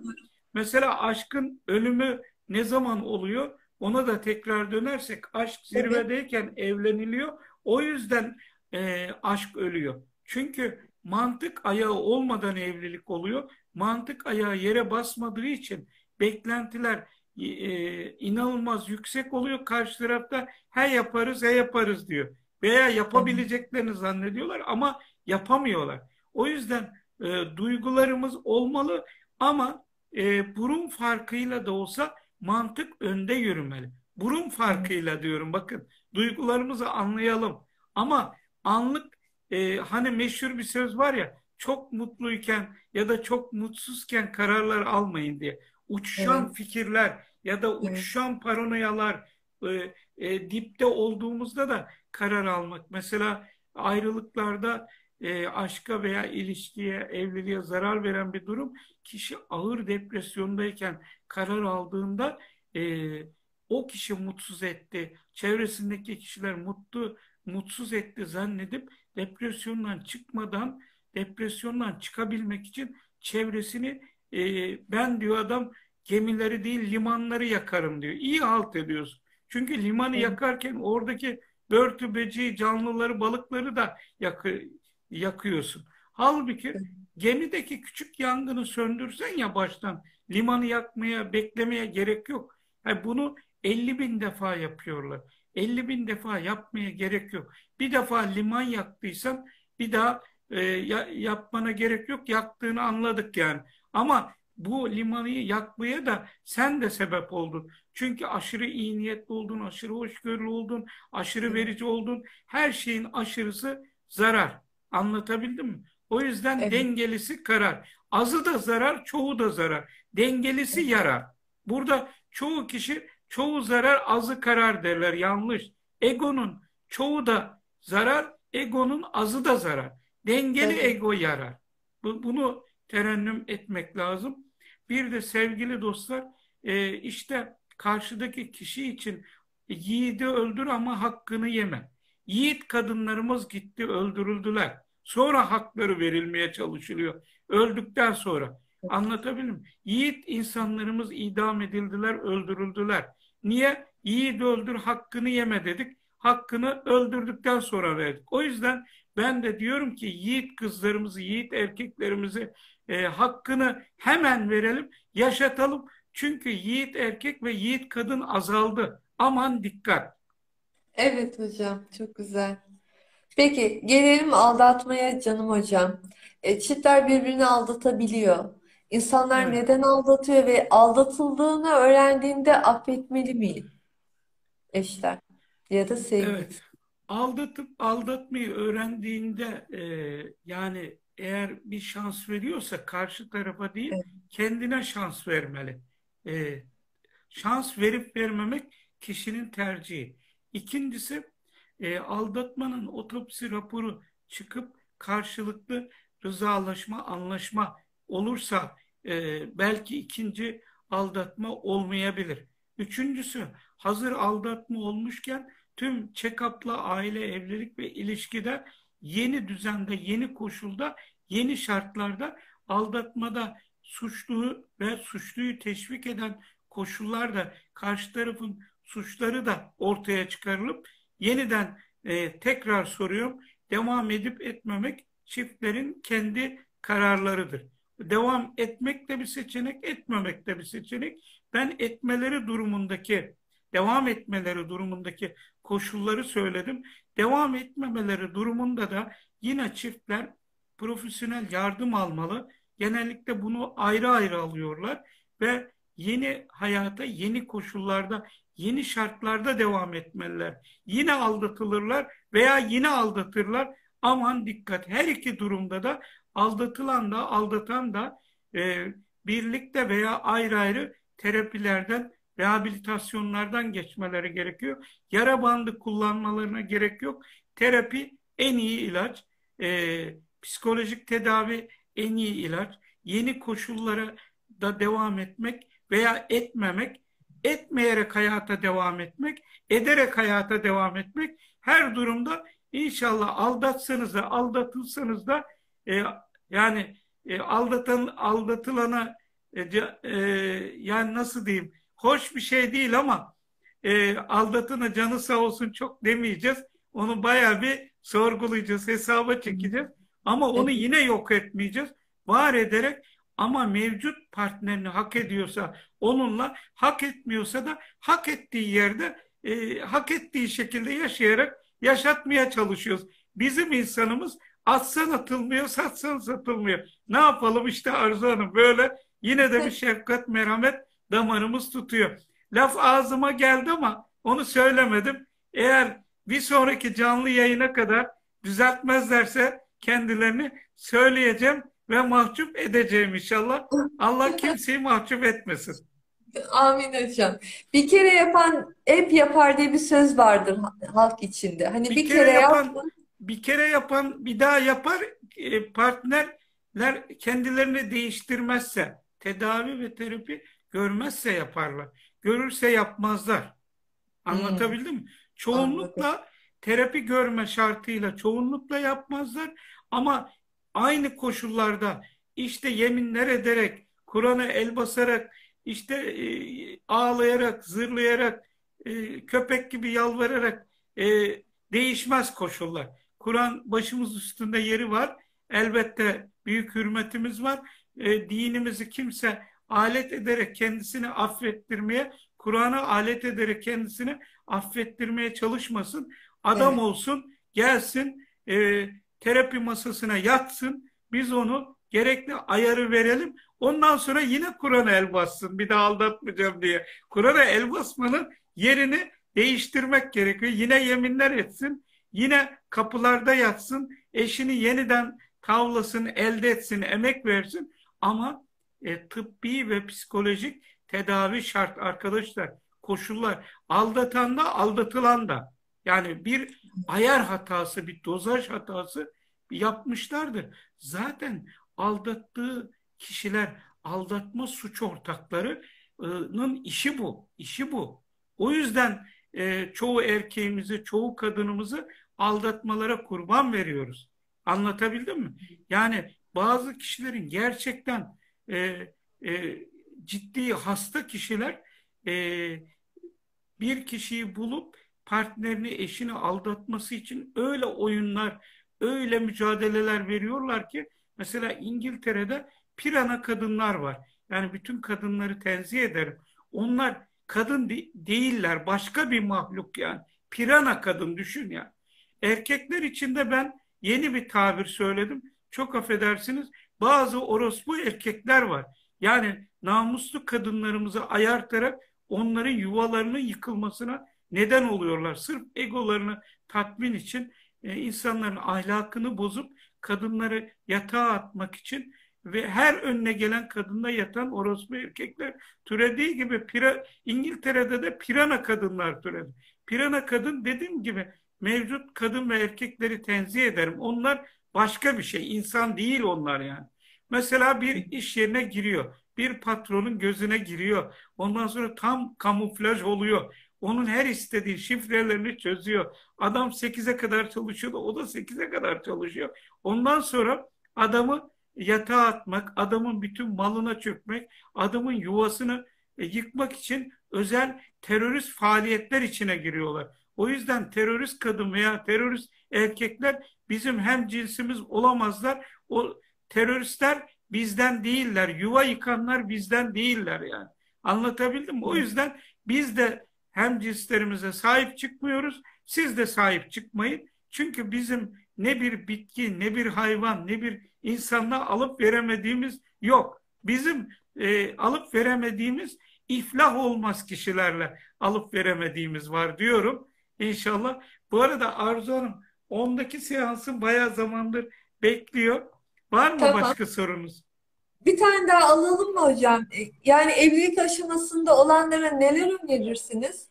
Mesela aşkın ölümü ne zaman oluyor? Ona da tekrar dönersek aşk Evet. zirvedeyken evleniliyor. O yüzden e, aşk ölüyor. Çünkü mantık ayağı olmadan evlilik oluyor. Mantık ayağı yere basmadığı için beklentiler e, inanılmaz yüksek oluyor. Karşı tarafta he yaparız, he yaparız diyor. Veya yapabileceklerini zannediyorlar ama yapamıyorlar. O yüzden e, duygularımız olmalı ama e, burun farkıyla da olsa mantık önde yürümeli. Burun farkıyla diyorum bakın duygularımızı anlayalım. Ama anlık e, hani meşhur bir söz var ya çok mutluyken ya da çok mutsuzken kararlar almayın diye. Uçuşan Evet. fikirler ya da Evet. uçuşan paranoyalar e, e, dipte olduğumuzda da karar almak. Mesela ayrılıklarda e, aşka veya ilişkiye, evliliğe zarar veren bir durum kişi ağır depresyondayken karar aldığında e, o kişi mutsuz etti, çevresindeki kişiler mutlu, mutsuz etti zannedip depresyondan çıkmadan depresyondan çıkabilmek için çevresini e, ben diyor adam gemileri değil limanları yakarım diyor. İyi halt ediyorsun. Çünkü limanı Evet. yakarken oradaki börtü, böceği, canlıları, balıkları da yakı, yakıyorsun. Halbuki gemideki küçük yangını söndürsen ya baştan limanı yakmaya, beklemeye gerek yok. Yani bunu 50 bin defa yapıyorlar. 50 bin defa yapmaya gerek yok. Bir defa liman yaktıysan bir daha e, ya- yapmana gerek yok. Yaktığını anladık yani. Ama bu limanı yakmaya da sen de sebep oldun. Çünkü aşırı iyi niyetli oldun, aşırı hoşgörülü oldun, aşırı verici oldun. Her şeyin aşırısı zarar. Anlatabildim mi? O yüzden Evet. dengelisi karar. Azı da zarar, çoğu da zarar. Dengelisi yarar. Burada çoğu kişi çoğu zarar, azı karar derler. Yanlış. Egonun çoğu da zarar, egonun azı da zarar. Dengeli Evet. ego yarar. Bu- Bunu terennüm etmek lazım. Bir de sevgili dostlar, e, işte karşıdaki kişi için yiğidi öldür ama hakkını yeme. Yiğit kadınlarımız gitti öldürüldüler. Sonra hakları verilmeye çalışılıyor. Öldükten sonra. Anlatabildim mi? Yiğit insanlarımız idam edildiler, öldürüldüler. Niye? Yiğit öldür, hakkını yeme dedik. Hakkını öldürdükten sonra verdik. O yüzden ben de diyorum ki yiğit kızlarımızı, yiğit erkeklerimizi e, hakkını hemen verelim, yaşatalım. Çünkü yiğit erkek ve yiğit kadın azaldı. Aman dikkat. Evet hocam, çok güzel. Peki gelelim aldatmaya canım hocam. E, çiftler birbirini aldatabiliyor. İnsanlar Evet. neden aldatıyor ve aldatıldığını öğrendiğinde affetmeli mi eşler ya da sevgili? Evet. Aldatıp aldatmayı öğrendiğinde e, yani eğer bir şans veriyorsa karşı tarafa değil Evet. kendine şans vermeli. E, şans verip vermemek kişinin tercihi. İkincisi e, aldatmanın otopsi raporu çıkıp karşılıklı rızalaşma, anlaşma olursa e, belki ikinci aldatma olmayabilir. Üçüncüsü hazır aldatma olmuşken tüm check-up'la aile, evlilik ve ilişkide yeni düzende, yeni koşulda, yeni şartlarda aldatmada suçluyu ve suçluyu teşvik eden koşullarda karşı tarafın suçları da ortaya çıkarılıp yeniden e, tekrar soruyorum devam edip etmemek çiftlerin kendi kararlarıdır. Devam etmek de bir seçenek, etmemek de bir seçenek. Ben etmeleri durumundaki, devam etmeleri durumundaki koşulları söyledim. Devam etmemeleri durumunda da yine çiftler profesyonel yardım almalı. Genellikle bunu ayrı ayrı alıyorlar ve yeni hayata, yeni koşullarda, yeni şartlarda devam etmeliler. Yine aldatılırlar veya yine aldatırlar. Aman dikkat. Her iki durumda da aldatılan da aldatan da e, birlikte veya ayrı ayrı terapilerden, rehabilitasyonlardan geçmeleri gerekiyor. Yara bandı kullanmalarına gerek yok. Terapi en iyi ilaç. E, psikolojik tedavi en iyi ilaç. Yeni koşullara da devam etmek veya etmemek, etmeyerek hayata devam etmek, ederek hayata devam etmek her durumda inşallah aldatsanız da aldatılsanız da e, yani e, aldatan aldatılana e, e, yani nasıl diyeyim hoş bir şey değil ama e, aldatına canı sağ olsun çok demeyeceğiz. Onu bayağı bir sorgulayacağız, hesaba çekeceğiz. Ama onu yine yok etmeyeceğiz. Var ederek ama mevcut partnerini hak ediyorsa onunla, hak etmiyorsa da hak ettiği yerde e, hak ettiği şekilde yaşayarak yaşatmaya çalışıyoruz. Bizim insanımız atsan atılmıyor, satsan satılmıyor. Ne yapalım işte Arzu Hanım böyle yine de bir şefkat, merhamet damarımız tutuyor. Laf ağzıma geldi ama onu söylemedim. Eğer bir sonraki canlı yayına kadar düzeltmezlerse kendilerini söyleyeceğim ve mahcup edeceğim inşallah. Allah kimseyi mahcup etmesin. Amin hocam. Bir kere yapan hep yapar diye bir söz vardır halk içinde. Hani Bir bir kere kere yapan yaptın. Bir kere yapan bir daha yapar. E, partnerler kendilerini değiştirmezse, tedavi ve terapi görmezse yaparlar. Görürse yapmazlar. Anlatabildim mi? Çoğunlukla terapi görme şartıyla çoğunlukla yapmazlar ama aynı koşullarda işte yeminler ederek, Kur'an'a el basarak, işte e, ağlayarak, zırlayarak, e, köpek gibi yalvararak e, değişmez koşullar. Kur'an başımız üstünde yeri var. Elbette büyük hürmetimiz var. E, dinimizi kimse alet ederek kendisini affettirmeye, Kur'an'a alet ederek kendisini affettirmeye çalışmasın. Adam Evet. olsun, gelsin, e, terapi masasına yatsın. Biz onu gerekli ayarı verelim. Ondan sonra yine Kur'an'a el bassın. Bir daha aldatmayacağım diye. Kur'an'a el basmanın yerini değiştirmek gerekiyor. Yine yeminler etsin. Yine kapılarda yatsın. Eşini yeniden tavlasın, elde etsin, emek versin. Ama e, tıbbi ve psikolojik tedavi şart arkadaşlar. Koşullar. Aldatan da aldatılan da. Yani bir ayar hatası, bir dozaj hatası yapmışlardır. Zaten aldattığı kişiler, aldatma suç ortaklarının işi bu. işi bu. O yüzden e, çoğu erkeğimizi, çoğu kadınımızı aldatmalara kurban veriyoruz. Anlatabildim mi? Yani bazı kişilerin gerçekten e, e, ciddi hasta kişiler e, bir kişiyi bulup partnerini, eşini aldatması için öyle oyunlar, öyle mücadeleler veriyorlar ki mesela İngiltere'de pirana kadınlar var. Yani bütün kadınları tenzih ederim. Onlar kadın de değiller, başka bir mahluk yani. Pirana kadın düşün ya. Erkekler için de ben yeni bir tabir söyledim. Çok affedersiniz. Bazı orospu erkekler var. Yani namuslu kadınlarımızı ayartarak onların yuvalarının yıkılmasına neden oluyorlar. Sırf egolarını tatmin için e, insanların ahlakını bozup kadınları yatağa atmak için ve her önüne gelen kadında yatan orospu erkekler türediği gibi pira, İngiltere'de de pirana kadınlar türedi. Pirana kadın dediğim gibi mevcut kadın ve erkekleri tenzih ederim. Onlar başka bir şey. insan değil onlar yani. Mesela bir iş yerine giriyor. Bir patronun gözüne giriyor. Ondan sonra tam kamuflaj oluyor. Onun her istediği şifrelerini çözüyor. Adam 8'e kadar çalışıyor o da 8'e kadar çalışıyor. Ondan sonra adamı yatağa atmak, adamın bütün malına çökmek, adamın yuvasını e, yıkmak için özel terörist faaliyetler içine giriyorlar. O yüzden terörist kadın veya terörist erkekler bizim hem cinsimiz olamazlar. O teröristler bizden değiller. Yuva yıkanlar bizden değiller yani. Anlatabildim mi? O yüzden biz de hem cinslerimize sahip çıkmıyoruz. Siz de sahip çıkmayın. Çünkü bizim ne bir bitki, ne bir hayvan, ne bir insanla alıp veremediğimiz yok. Bizim e, alıp veremediğimiz iflah olmaz kişilerle alıp veremediğimiz var diyorum. İnşallah. Bu arada Arzu Hanım ondaki seansın bayağı zamandır bekliyor. Var mı Tamam. başka sorunuz? Bir tane daha alalım mı hocam? Yani evlilik aşamasında olanlara neler önerirsiniz?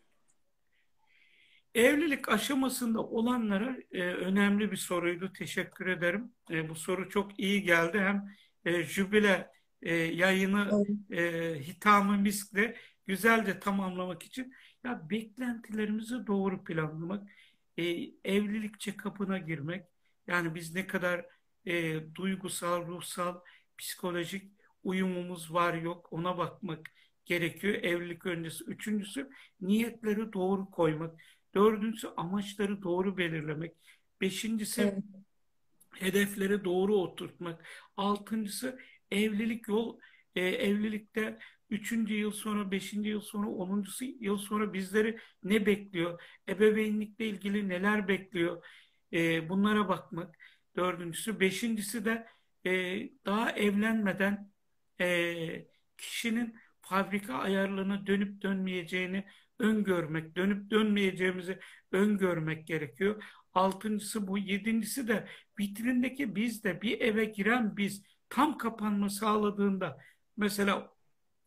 Evlilik aşamasında olanlara e, önemli bir soruydu. Teşekkür ederim. E, bu soru çok iyi geldi. Hem e, jübile e, yayını e, hitamı miskle güzelce tamamlamak için ya beklentilerimizi doğru planlamak, e, evlilik check-up'ına girmek. Yani biz ne kadar e, duygusal, ruhsal, psikolojik uyumumuz var yok ona bakmak gerekiyor evlilik öncesi. Üçüncüsü niyetleri doğru koymak. Dördüncüsü amaçları doğru belirlemek. Beşincisi Evet. hedefleri doğru oturtmak. Altıncısı evlilik yol e, evlilikte üçüncü yıl sonra, beşinci yıl sonra, onuncusu yıl sonra bizleri ne bekliyor? Ebeveynlikle ilgili neler bekliyor? E, bunlara bakmak. Dördüncüsü. Beşincisi de e, daha evlenmeden e, kişinin fabrika ayarlarına dönüp dönmeyeceğini öngörmek, dönüp dönmeyeceğimizi öngörmek gerekiyor. Altıncısı bu. Yedincisi de vitrindeki biz de bir eve giren biz tam kapanma sağladığında mesela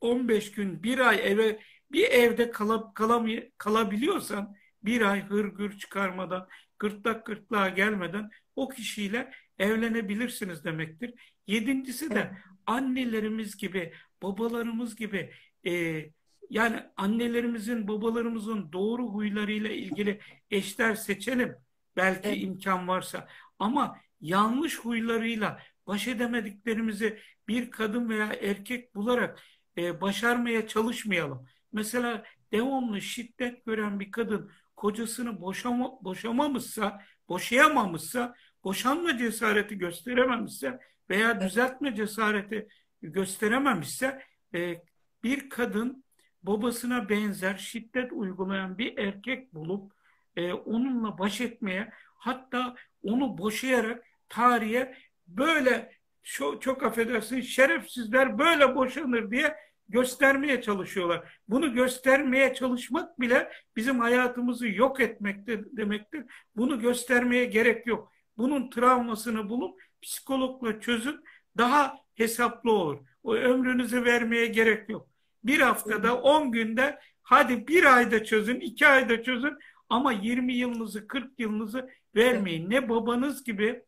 15 gün, bir ay eve bir evde kalab, kalamay- kalabiliyorsan bir ay hırgür çıkarmadan, gırtlak gırtlağa gelmeden o kişiyle evlenebilirsiniz demektir. Yedincisi de annelerimiz gibi, babalarımız gibi e, yani annelerimizin, babalarımızın doğru huylarıyla ilgili eşler seçelim. Belki Evet. imkan varsa. Ama yanlış huylarıyla baş edemediklerimizi bir kadın veya erkek bularak e, başarmaya çalışmayalım. Mesela devamlı şiddet gören bir kadın kocasını boşama, boşamamışsa, boşayamamışsa, boşanma cesareti gösterememişse veya düzeltme cesareti gösterememişse e, bir kadın babasına benzer şiddet uygulayan bir erkek bulup e, onunla baş etmeye hatta onu boşayarak tarihe böyle çok, çok affedersin şerefsizler böyle boşanır diye göstermeye çalışıyorlar. Bunu göstermeye çalışmak bile bizim hayatımızı yok etmektir demektir. Bunu göstermeye gerek yok. Bunun travmasını bulup psikologla çözün daha hesaplı olur. O ömrünüzü vermeye gerek yok. Bir haftada, 10 günde, hadi bir ayda çözün, iki ayda çözün ama 20 yılınızı, 40 yılınızı vermeyin. Ne babanız gibi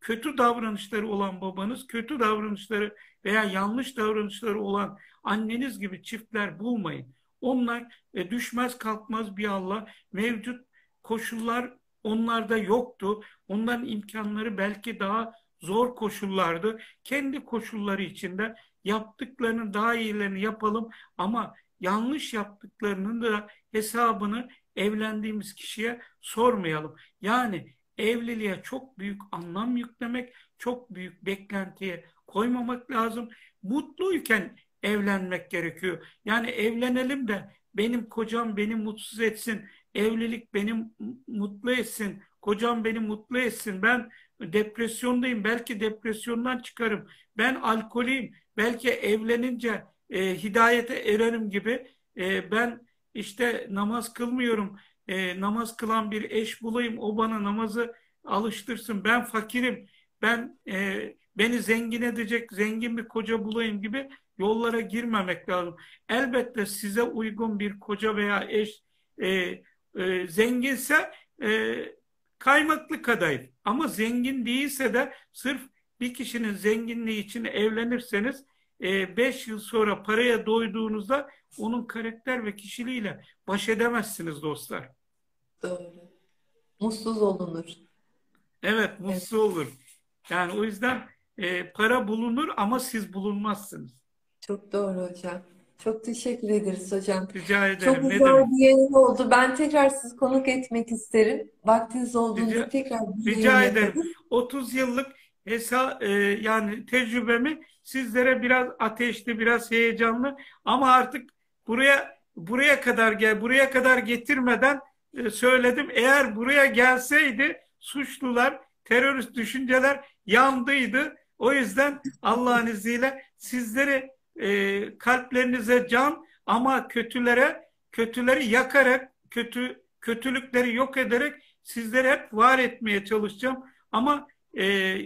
kötü davranışları olan babanız, kötü davranışları veya yanlış davranışları olan anneniz gibi çiftler bulmayın. Onlar e, düşmez kalkmaz bir Allah. Mevcut koşullar onlarda yoktu. Onların imkanları belki daha zor koşullardı. Kendi koşulları içinde yaptıklarının daha iyilerini yapalım ama yanlış yaptıklarının da hesabını evlendiğimiz kişiye sormayalım. Yani evliliğe çok büyük anlam yüklemek, çok büyük beklentiye koymamak lazım. Mutluyken evlenmek gerekiyor. Yani evlenelim de benim kocam beni mutsuz etsin, evlilik beni mutlu etsin, kocam beni mutlu etsin. Ben depresyondayım, belki depresyondan çıkarım. Ben alkoliyim, belki evlenince e, hidayete ererim gibi. E, ben işte namaz kılmıyorum, e, namaz kılan bir eş bulayım, o bana namazı alıştırsın. Ben fakirim, ben e, beni zengin edecek zengin bir koca bulayım gibi yollara girmemek lazım. Elbette size uygun bir koca veya eş e, e, zenginse e, kaymaklı kadayıf. Ama zengin değilse de sırf bir kişinin zenginliği için evlenirseniz 5 yıl sonra paraya doyduğunuzda onun karakter ve kişiliğiyle baş edemezsiniz dostlar. Doğru. Mutsuz olunur. Evet, mutsuz olur. Yani o yüzden e, para bulunur ama siz bulunmazsınız. Çok doğru hocam. Çok teşekkür ederiz hocam. Rica Çok ederim. Ne güzel bir yayın oldu. Ben tekrar sizi konuk etmek isterim. Vaktiniz olduğunda Rica, tekrar bir rica ederim. yaparız. 30 yıllık hesa e, yani tecrübemi sizlere biraz ateşli, biraz heyecanlı ama artık buraya buraya kadar gel, buraya kadar getirmeden e, söyledim. Eğer buraya gelseydi suçlular, terörist düşünceler yandıydı. O yüzden Allah'ın izniyle sizleri e, kalplerinize can ama kötülere kötüleri yakarak kötü kötülükleri yok ederek sizleri hep var etmeye çalışacağım. Ama e,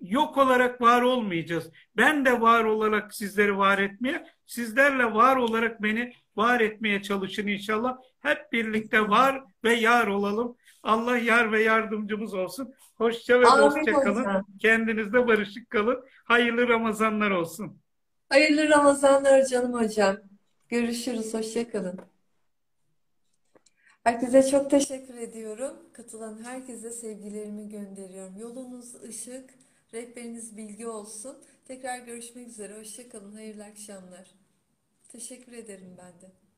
yok olarak var olmayacağız. Ben de var olarak sizleri var etmeye, sizlerle var olarak beni var etmeye çalışın inşallah. Hep birlikte var ve yar olalım. Allah yar ve yardımcımız olsun. Hoşça ve Amin dostça kalın. hocam. Kendinizde barışık kalın. Hayırlı Ramazanlar olsun. Hayırlı Ramazanlar canım hocam. Görüşürüz. Hoşça kalın. Herkese çok teşekkür ediyorum. Katılan herkese sevgilerimi gönderiyorum. Yolunuz ışık, rehberiniz bilgi olsun. Tekrar görüşmek üzere. Hoşça kalın. Hayırlı akşamlar. Teşekkür ederim ben de.